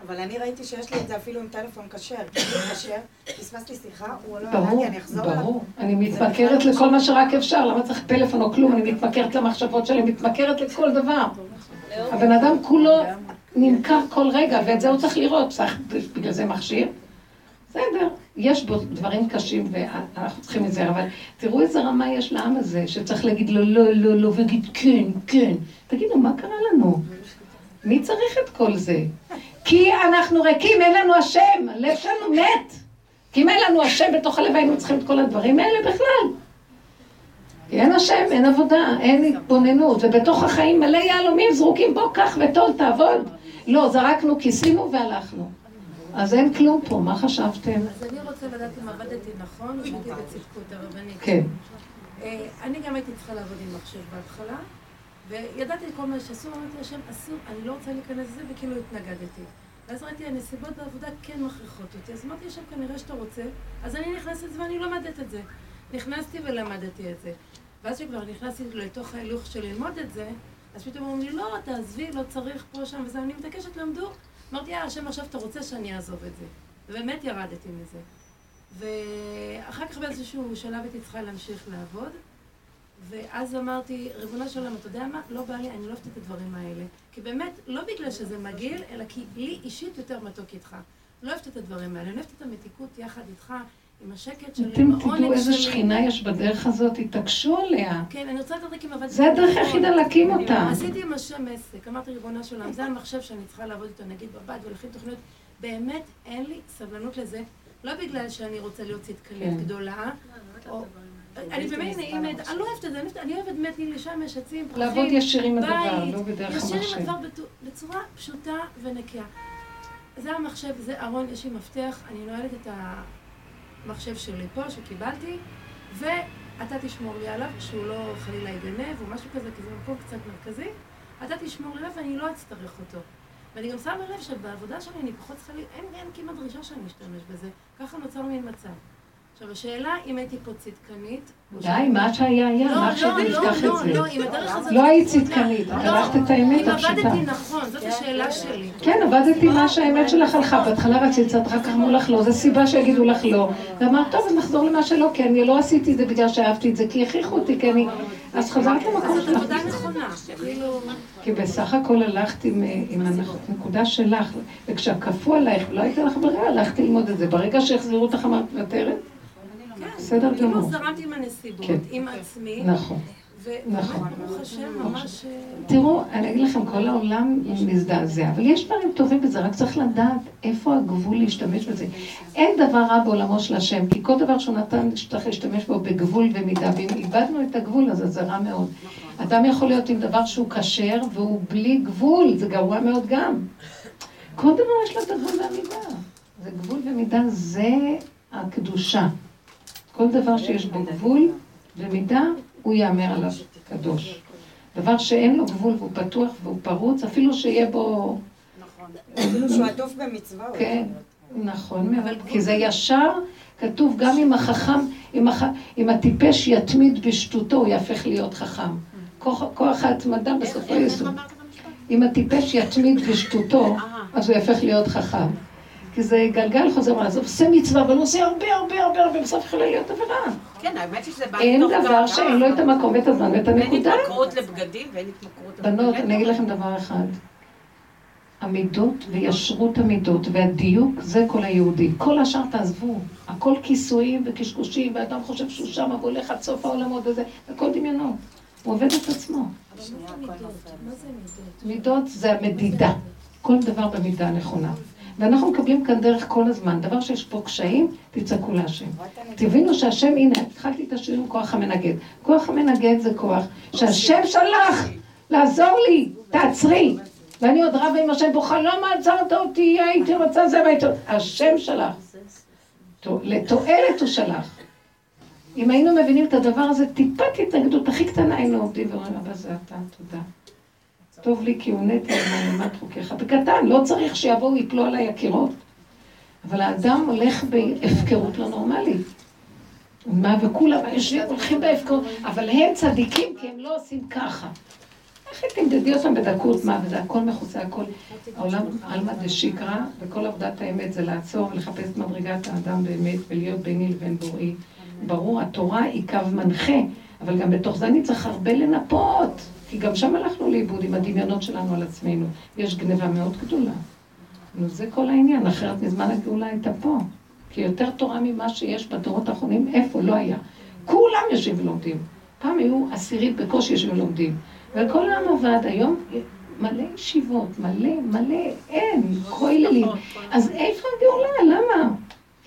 אבל אני ראיתי שיש לי את זה אפילו עם טלפון כשר. כשר, פספסתי שיחה, הוא לא ענה לי, אני אחזור אליו. ברור, אני מתמכרת לכל מה שרק אפשר, למה צריך פלאפון או כלום? אני מתמכרת למחשבות שלי, מתמכרת לכל דבר. הבן אדם כולו נמכר כל רגע, ואת זה הוא צריך לראות, בגלל זה מכשיר. בסדר, יש בו דברים קשים ואנחנו צריכים את זה, אבל תראו איזה רמה יש לעם הזה, שצריך להגיד לו לא, לא, לא, ויגיד כן, כן. תגידו, מה קרה לנו? מי צריך את כל זה? כי אנחנו ריקים, אין לנו השם, הלב שלנו מת. כי אם אין לנו השם בתוך הלב, היינו צריכים את כל הדברים האלה בכלל. כי אין השם, אין עבודה, אין התבוננות, ובתוך החיים מלא יהלומים זרוקים, בוא, קח וטול, תעבוד. לא, זרקנו, כיסינו והלכנו. אז אין כלום פה, מה חשבתם? אז אני רוצה לדעת אם עבדתי נכון או שהייתי בצדקות הרבנית. כן. אה, אני גם הייתי צריכה לעבוד עם מחשב בהתחלה, וידעתי כל מה שאסור, אמרתי השם, אסור, אני לא רוצה להיכנס לזה, וכאילו התנגדתי. ואז ראיתי, הנסיבות בעבודה כן מכריחות אותי. אז אמרתי, השם, כנראה שאתה רוצה, אז אני נכנסת לזה ואני לומדת את זה. נכנסתי ולמדתי את זה. ואז כשכבר נכנסתי לתוך ההילוך של ללמוד את זה, אז פתאום אומרים לי, לא, תעזבי, לא צריך פה, שם וזה, אני מתעקשת, למדו. אמרתי, יאללה, השם, עכשיו אתה רוצה שאני אעזוב את זה. ובאמת ירדתי מזה. ואחר כך באיזשהו שלב הייתי צריכה להמשיך לעבוד, ואז אמרתי, ריבונו של עולם, אתה יודע מה? לא בא לי, אני לא אוהבת את הדברים האלה. כי באמת, לא בגלל שזה מגעיל, אלא כי לי אישית יותר מתוק איתך. לא אוהבת את הדברים האלה, אני אוהבת את המתיקות יחד איתך, עם השקט שלי, אתם עם העונג תדעו איזה. שכינה יש בדרך הזאת, תתעקשו עליה. כן, אני רוצה לדעת רק אם עבדתי. זה הדרך נכון. היחידה להקים אותה. עשיתי עם השם עסק, אמרתי ריבונו של עולם, זה המחשב שאני צריכה לעבוד איתו, נגיד בבית ולהכין תוכניות. באמת אין לי סבלנות לזה, לא בגלל שאני רוצה להיות צדקנית. גדולה. אני באמת נעימת, אני לא אוהבת את זה, אני אוהבת- באמת, לי שמש, עצים, פרחים, לעבוד ישיר עם הדבר, בית, לא בדרך ישיר עם המחשב. הדבר בצו- בצורה פשוטה ונקייה. זה המחשב, זה ארון, יש לי מפתח, אני נועלת את המחשב שלי פה, שקיבלתי, ואתה תשמור לי עליו, שהוא לא חלילה יגנב או משהו כזה, כי זה מקום קצת מרכזי, אתה תשמור לי עליו ואני לא אצטרך אותו. ואני גם שמה לב שבעבודה שלי אני פחות צריכה, אין, אין כמעט דרישה שאני אשתמש בזה. ככה נוצר מין מצב. עכשיו, השאלה אם הייתי פה צדקנית... די, מה שהיה היה, לא, מה עכשיו לא, לא, את זה? לא, אם היית צדקנית, את. הלכת את האמת אם הפשוטה. עבדתי נכון, זאת השאלה שלי. כן, עבדתי מה שהאמת שלך הלכה. בהתחלה רצית קצת, אחר כך אמרו לך לא, זו סיבה שיגידו לך לא. ואמרת, טוב, אז נחזור למה שלא, כי אני לא עשיתי את זה בגלל שאהבתי את זה, כי הכריחו אותי, כי אני... אז חזרת למקום אז זאת שלך. עבודה נכונה. כאילו... כי בסך הכל הלכת עם, אה, עם הנקודה שלך, וכשכפו עלייך, לא הייתה לך ברירה, הלכת ללמוד את זה. ברגע שהחזירו אותך אמרת מוותרת? כן, בסדר כאילו גמור. זרמתי עם הנסיבות, כן. עם עצמי, נכון. השם, ממש... אה, תראו, אני אגיד לכם, כל העולם מזדעזע, אבל יש דברים טובים בזה, רק צריך לדעת איפה הגבול להשתמש בזה. אין דבר רע בעולמו של השם, כי כל דבר שהוא נתן, שצריך להשתמש בו בגבול ומידה, ואם איבדנו את הגבול הזה, זה רע מאוד. אדם יכול להיות עם דבר שהוא כשר, והוא בלי גבול, זה גרוע מאוד גם. כל דבר יש לו את הגבול והמידה. זה גבול ומידה, זה הקדושה. כל דבר שיש בו גבול ומידה, הוא יאמר עליו קדוש. דבר שאין לו גבול והוא פתוח והוא פרוץ, אפילו שיהיה בו... אפילו שהוא עטוף במצווה. כן. נכון מאוד. כי זה ישר כתוב גם אם החכם, אם, הטיפש יתמיד בשטותו, הוא יהפך להיות חכם. כוח, כוח ההתמדה בסופו יסוד. אם הטיפש יתמיד בשטותו, אז הוא יהפך להיות חכם. כי זה גלגל חוזר, אז הוא עושה מצווה, אבל הוא עושה הרבה הרבה הרבה הרבה, בסוף יכולה להיות עבירה. כן, האמת שזה בא אין דבר. שאין לו את המקום ואת הזמן ואת אין הנקודה. התמכרות לבגדים ואין התמכרות... בנות, אני אגיד. לכם דבר אחד. המידות וישרות המידות והדיוק זה כל היהודי. כל השאר תעזבו. הכל כיסויים וקשקושים, ואדם חושב שהוא שם והולך עד סוף העולמות וזה, הכל דמיונות. הוא עובד את עצמו. אבל מה זה מידות? מה זה מידות? מידות זה המדידה. כל דבר במידה הנכונה. ואנחנו מקבלים כאן דרך כל הזמן. דבר שיש פה קשיים, תצעקו להשם. תבינו שהשם, הנה, התחלתי את השיר עם כוח המנגד. כוח המנגד זה כוח שהשם שלח לעזור לי, תעצרי. ואני עוד רבה עם השם בוכה, למה עצרת אותי, הייתי רוצה זה והייתי רוצה... השם שלח. לתועלת הוא שלח. אם היינו מבינים את הדבר הזה, טיפת התנגדות הכי קטנה היינו עובדים ואומרים, אבא זה אתה, תודה. טוב לי כי הונאתי למען חוקיך. בקטן, לא צריך שיבואו יפלו עליי הקירות. אבל האדם הולך בהפקרות לא נורמלית. מה, וכולם יושבים, הולכים בהפקרות, אבל הם צדיקים כי הם לא עושים ככה. איך תמדדי אותם בדקות מה, וזה הכל מחוצה, הכל. העולם עלמא דשיקרא, וכל עבודת האמת זה לעצור ולחפש את מדרגת האדם באמת, ולהיות ביני לבין בוראי. ברור, התורה היא קו מנחה, אבל גם בתוך זה אני צריך הרבה לנפות, כי גם שם הלכנו לאיבוד עם הדמיונות שלנו על עצמנו. יש גניבה מאוד גדולה. נו, זה כל העניין, אחרת מזמן הגאולה הייתה פה. כי יותר תורה ממה שיש בדורות האחרונים, איפה? לא היה. כולם יושבים ולומדים. פעם היו עשירית בקושי יושבים ולומדים. וכל העם עבד, היום מלא ישיבות, מלא, מלא, אין, כוללים. אז איפה הגאולה? למה?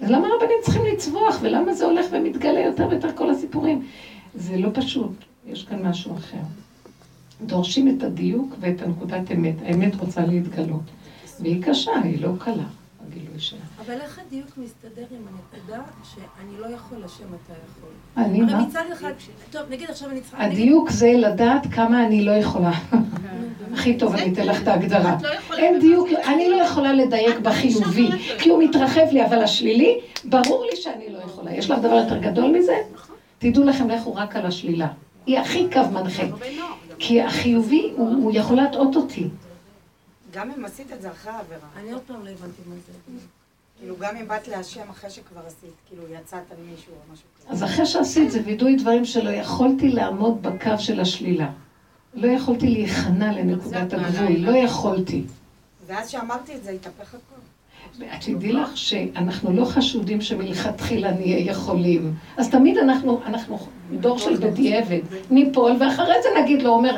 אז למה הרבנים צריכים לצווח? ולמה זה הולך ומתגלה יותר ויותר כל הסיפורים? זה לא פשוט, יש כאן משהו אחר. דורשים את הדיוק ואת הנקודת אמת. האמת רוצה להתגלות. והיא קשה, היא לא קלה, הגילוי שלה. אבל איך הדיוק מסתדר עם הנקודה שאני לא יכול, השם אתה יכול? אני הרי מה? מצד אחד, טוב, נגיד עכשיו אני צריכה... הדיוק זה לדעת כמה אני לא יכולה. הכי טוב, אני אתן לך את ההגדרה. אין דיוק, אני לא יכולה לדייק בחיובי, כי הוא מתרחב לי, אבל השלילי, ברור לי שאני לא יכולה. יש לך דבר יותר גדול מזה? תדעו לכם, לכו רק על השלילה. היא הכי קו מנחה. כי החיובי, הוא יכול להטעות אותי. גם אם עשית את זה אחרי העבירה. אני עוד פעם לא הבנתי מה זה. כאילו, גם אם באת להשם אחרי שכבר עשית, כאילו, יצאת על מישהו או משהו כזה. אז אחרי שעשית זה וידוי דברים שלא יכולתי לעמוד בקו של השלילה. לא יכולתי להיכנע לנקודת הגבול, לא יכולתי. ואז שאמרתי את זה, התהפך הכל. ואת תדעי לך שאנחנו לא חשודים שמלכתחילה נהיה יכולים. אז תמיד אנחנו, אנחנו דור של בדיעבד, ניפול, ואחרי זה נגיד לו, אומר,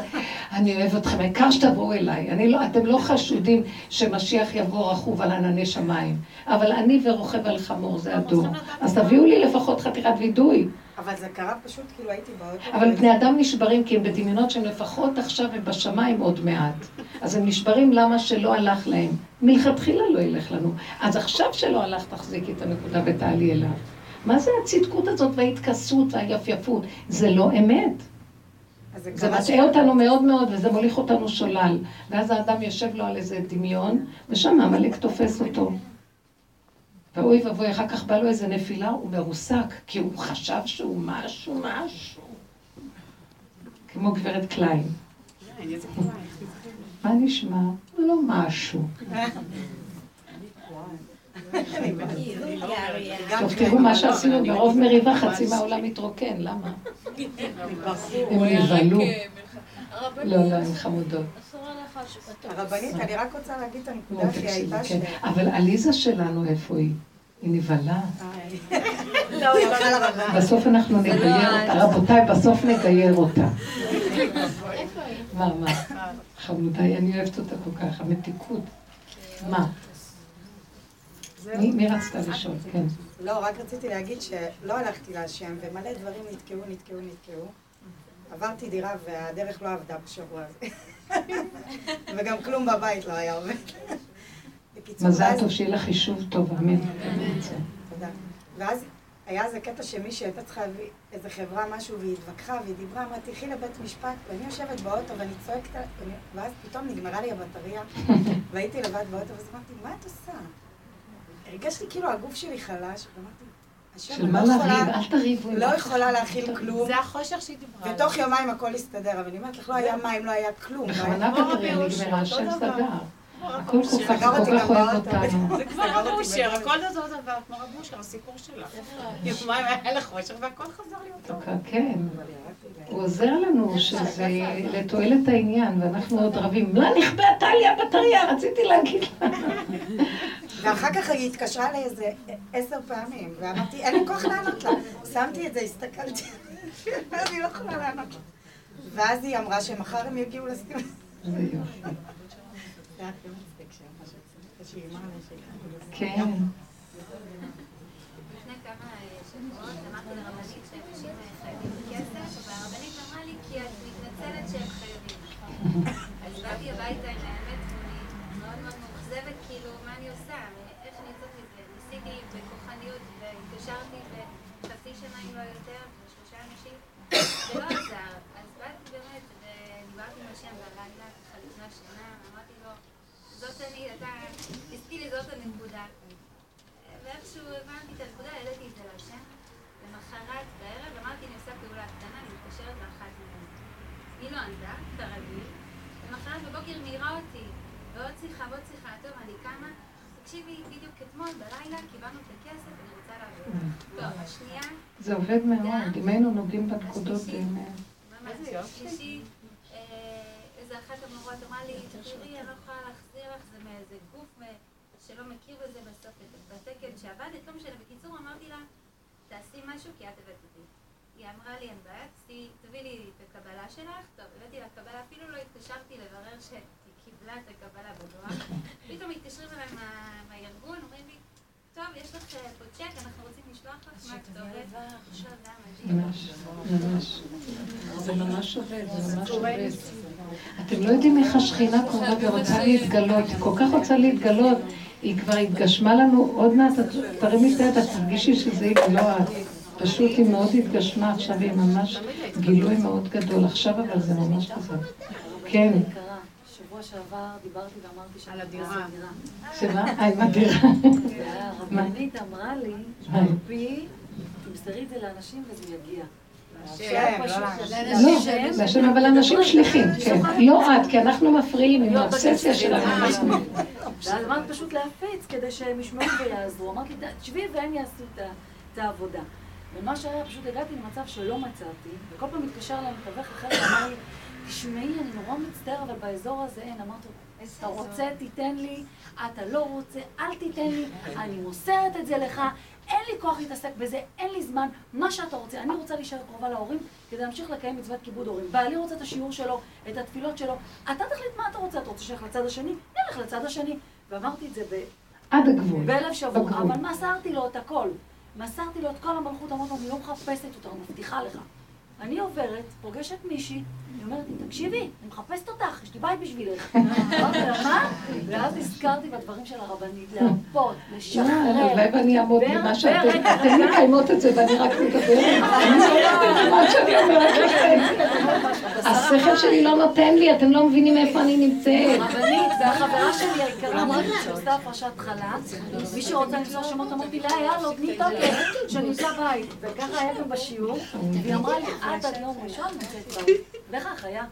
אני אוהב אתכם, העיקר שתבואו אליי. אני לא, אתם לא חשודים שמשיח יבוא רכוב על ענני שמיים. אבל אני ורוכב על חמור, זה הדור. אז תביאו לי לפחות חתיכת וידוי. אבל זה קרה פשוט, כאילו, הייתי באוטו. אבל בני אדם נשברים כי הם בדמיונות שהם לפחות עכשיו הם בשמיים עוד מעט. אז הם נשברים למה שלא הלך להם. מלכתחילה לא ילך לנו. אז עכשיו שלא הלך תחזיקי את הנקודה ותעלי אליו. מה זה הצדקות הזאת וההתכסות והיפייפות? זה לא אמת. זה מטעה אותנו מאוד מאוד וזה מוליך אותנו שולל. ואז האדם יושב לו על איזה דמיון, ושם עמלק תופס אותו. ואוי ואבוי, אחר כך בא לו איזה נפילה, הוא מרוסק, כי הוא חשב שהוא משהו, משהו. כמו גברת קליין. מה נשמע? לא משהו. טוב, תראו מה שעשינו, ברוב מריבה חצי מהעולם מתרוקן, למה? הם נבהלו. לא, לא, הם חמודות. הרבנית, אני רק רוצה להגיד את הנקודה שלי, שהייתה ש... כן. אבל עליזה שלנו, איפה היא? היא נבהלה. לא, לרבנית. בסוף אנחנו נגייר אותה. רבותיי, בסוף נגייר אותה. מה, מה? חמודיי, אני אוהבת אותה כל כך, המתיקות. מה? מי מי רצתה לשאול? כן. לא, רק רציתי להגיד שלא הלכתי להשם, ומלא דברים נתקעו, נתקעו, נתקעו. עברתי דירה והדרך לא עבדה בשבוע הזה. וגם כלום בבית לא היה עובד. מזל טוב שיהיה לך חישוב טוב, אמן. תודה. ואז היה איזה קטע שמישהי הייתה צריכה להביא איזה חברה, משהו, והיא התווכחה, והיא דיברה, אמרה, תלכי לבית משפט, ואני יושבת באוטו ואני צועקת, ואז פתאום נגמרה לי הבטריה, והייתי לבד באוטו, ואז אמרתי, מה את עושה? הרגשתי כאילו הגוף שלי חלש, ואמרתי, של מה לא לריב? יכולה, אל תריבו. לא יכולה להכיל כלום, זה החושך שהיא דיברה. ותוך יומיים הכל הסתדר, אבל אני אומרת לך, לא היה מים, לא היה כלום. לא בכוונה אושר, נגמרה, אותו השם. סגר. הכל כל כך, כל אוהב. אותנו. זה כמו רב אושר, הכל אותו דבר, כמו רב אושר, הסיפור שלך. יומיים היה לך חושך והכל חזר להיות טוב. כן. הוא עוזר לנו שזה לתועלת העניין, ואנחנו עוד רבים. מה נכבה טליה בטריה? רציתי להגיד לה. ואחר כך היא התקשרה אליי איזה עשר פעמים, ואמרתי, אין לי כוח לענות לה. שמתי את זה, הסתכלתי, ואני לא יכולה לענות לה. ואז היא אמרה שמחר הם יגיעו. זה יופי. כן. והרבנית אמרה לי כי את מתנצלת שהם חייבים. נכון, אה. זה עובד מאוד, אם היינו נוגעים בנקודות... השלישי, אה, איזה אחת המורות אמרה לי, תראי, אני לא יכולה להחזיר לך, זה מאיזה גוף שלא מכיר בזה בסוף, בתקן שעבדת, לא משנה. בקיצור, אמרתי לה, תעשי משהו כי את הבאת אותי. היא אמרה לי, אין בעיה, תביאי לי את הקבלה שלך. טוב, הבאתי לה קבלה, אפילו לא התקשרתי לברר ש... קיבלה את הקבלה בדואר. פתאום מתקשרים אליי מה- מהארגון, אומרים לי, טוב, יש לך אה, פה צ'ק, אנחנו רוצים לשלוח לך מה הכתובת. עכשיו, זה היה מדהים. ממש, ממש. זה ממש עובד, זה ממש עובד. אתם לא יודעים איך השכינה קרובה ורוצה להתגלות, היא כל כך רוצה להתגלות, היא כבר התגשמה לנו, עוד מעט, תרימי את היד, את תרגישי שזה היא ולא את. פשוט היא מאוד התגשמה עכשיו, היא ממש גילוי מאוד גדול עכשיו, אבל זה ממש כזה. כן. שבוע שעבר דיברתי ואמרתי שאני על הדירה. שמה? אה, עם הדירה. והרבנית אמרה לי, מה? תרפי, תמסרי את זה לאנשים וזה יגיע. לא לא, להשם, אבל אנשים שליחים, כן. לא את, כי אנחנו מפריעים עם האובססיה שלנו. ואז אמרת פשוט להפיץ כדי שהם ישמעו ויעזרו. אמרתי, תשבי והם יעשו את העבודה. ומה שהיה, פשוט הגעתי למצב שלא מצאתי, וכל פעם מתקשר אליי מתווך אחר ואמר לי, תשמעי, אני נורא מצטער, אבל באזור הזה אין. אמרתי לו, אתה רוצה, תיתן לי, אתה לא רוצה, אל תיתן לי, אני מוסרת את זה לך, אין לי כוח להתעסק בזה, אין לי זמן, מה שאתה רוצה. אני רוצה להישאר קרובה להורים כדי להמשיך לקיים מצוות כיבוד הורים. בעלי רוצה את השיעור שלו, את התפילות שלו, אתה תחליט מה אתה רוצה, אתה רוצה שילך לצד השני? נלך לצד השני. ואמרתי את זה ב... עד הגבול. בלב שבור, בגבול. אבל מסרתי לו את הכל. מסרתי לו את כל המלכות, אמרתי לו, אני לא מחפשת יותר, מבטיחה לך. אני עוברת, פוגשת מישהי, היא אומרת לי, תקשיבי, אני מחפשת אותך, יש לי בית בשבילך. אמרתי לה, מה? ואז נזכרתי בדברים של הרבנית, להרפות, לשחרר. הלוואי ואני אעמוד במה שאתם, אתם. מקיימות את זה ואני רק מדברת. מה שאני אומרת לכם. השכל שלי לא נותן לי, אתם לא מבינים איפה אני נמצאת. הרבנית, והחברה שלי היקרה אמרה לי שעושה הפרשת חל"ת, מי שרוצה למסור שמות אמרתי לה, יאללה, תני תוקף, שנמצא בית. וככה היה גם בשיעור, והיא אמרה לי, עד יום ראשון נמצאת בית. וכך היה.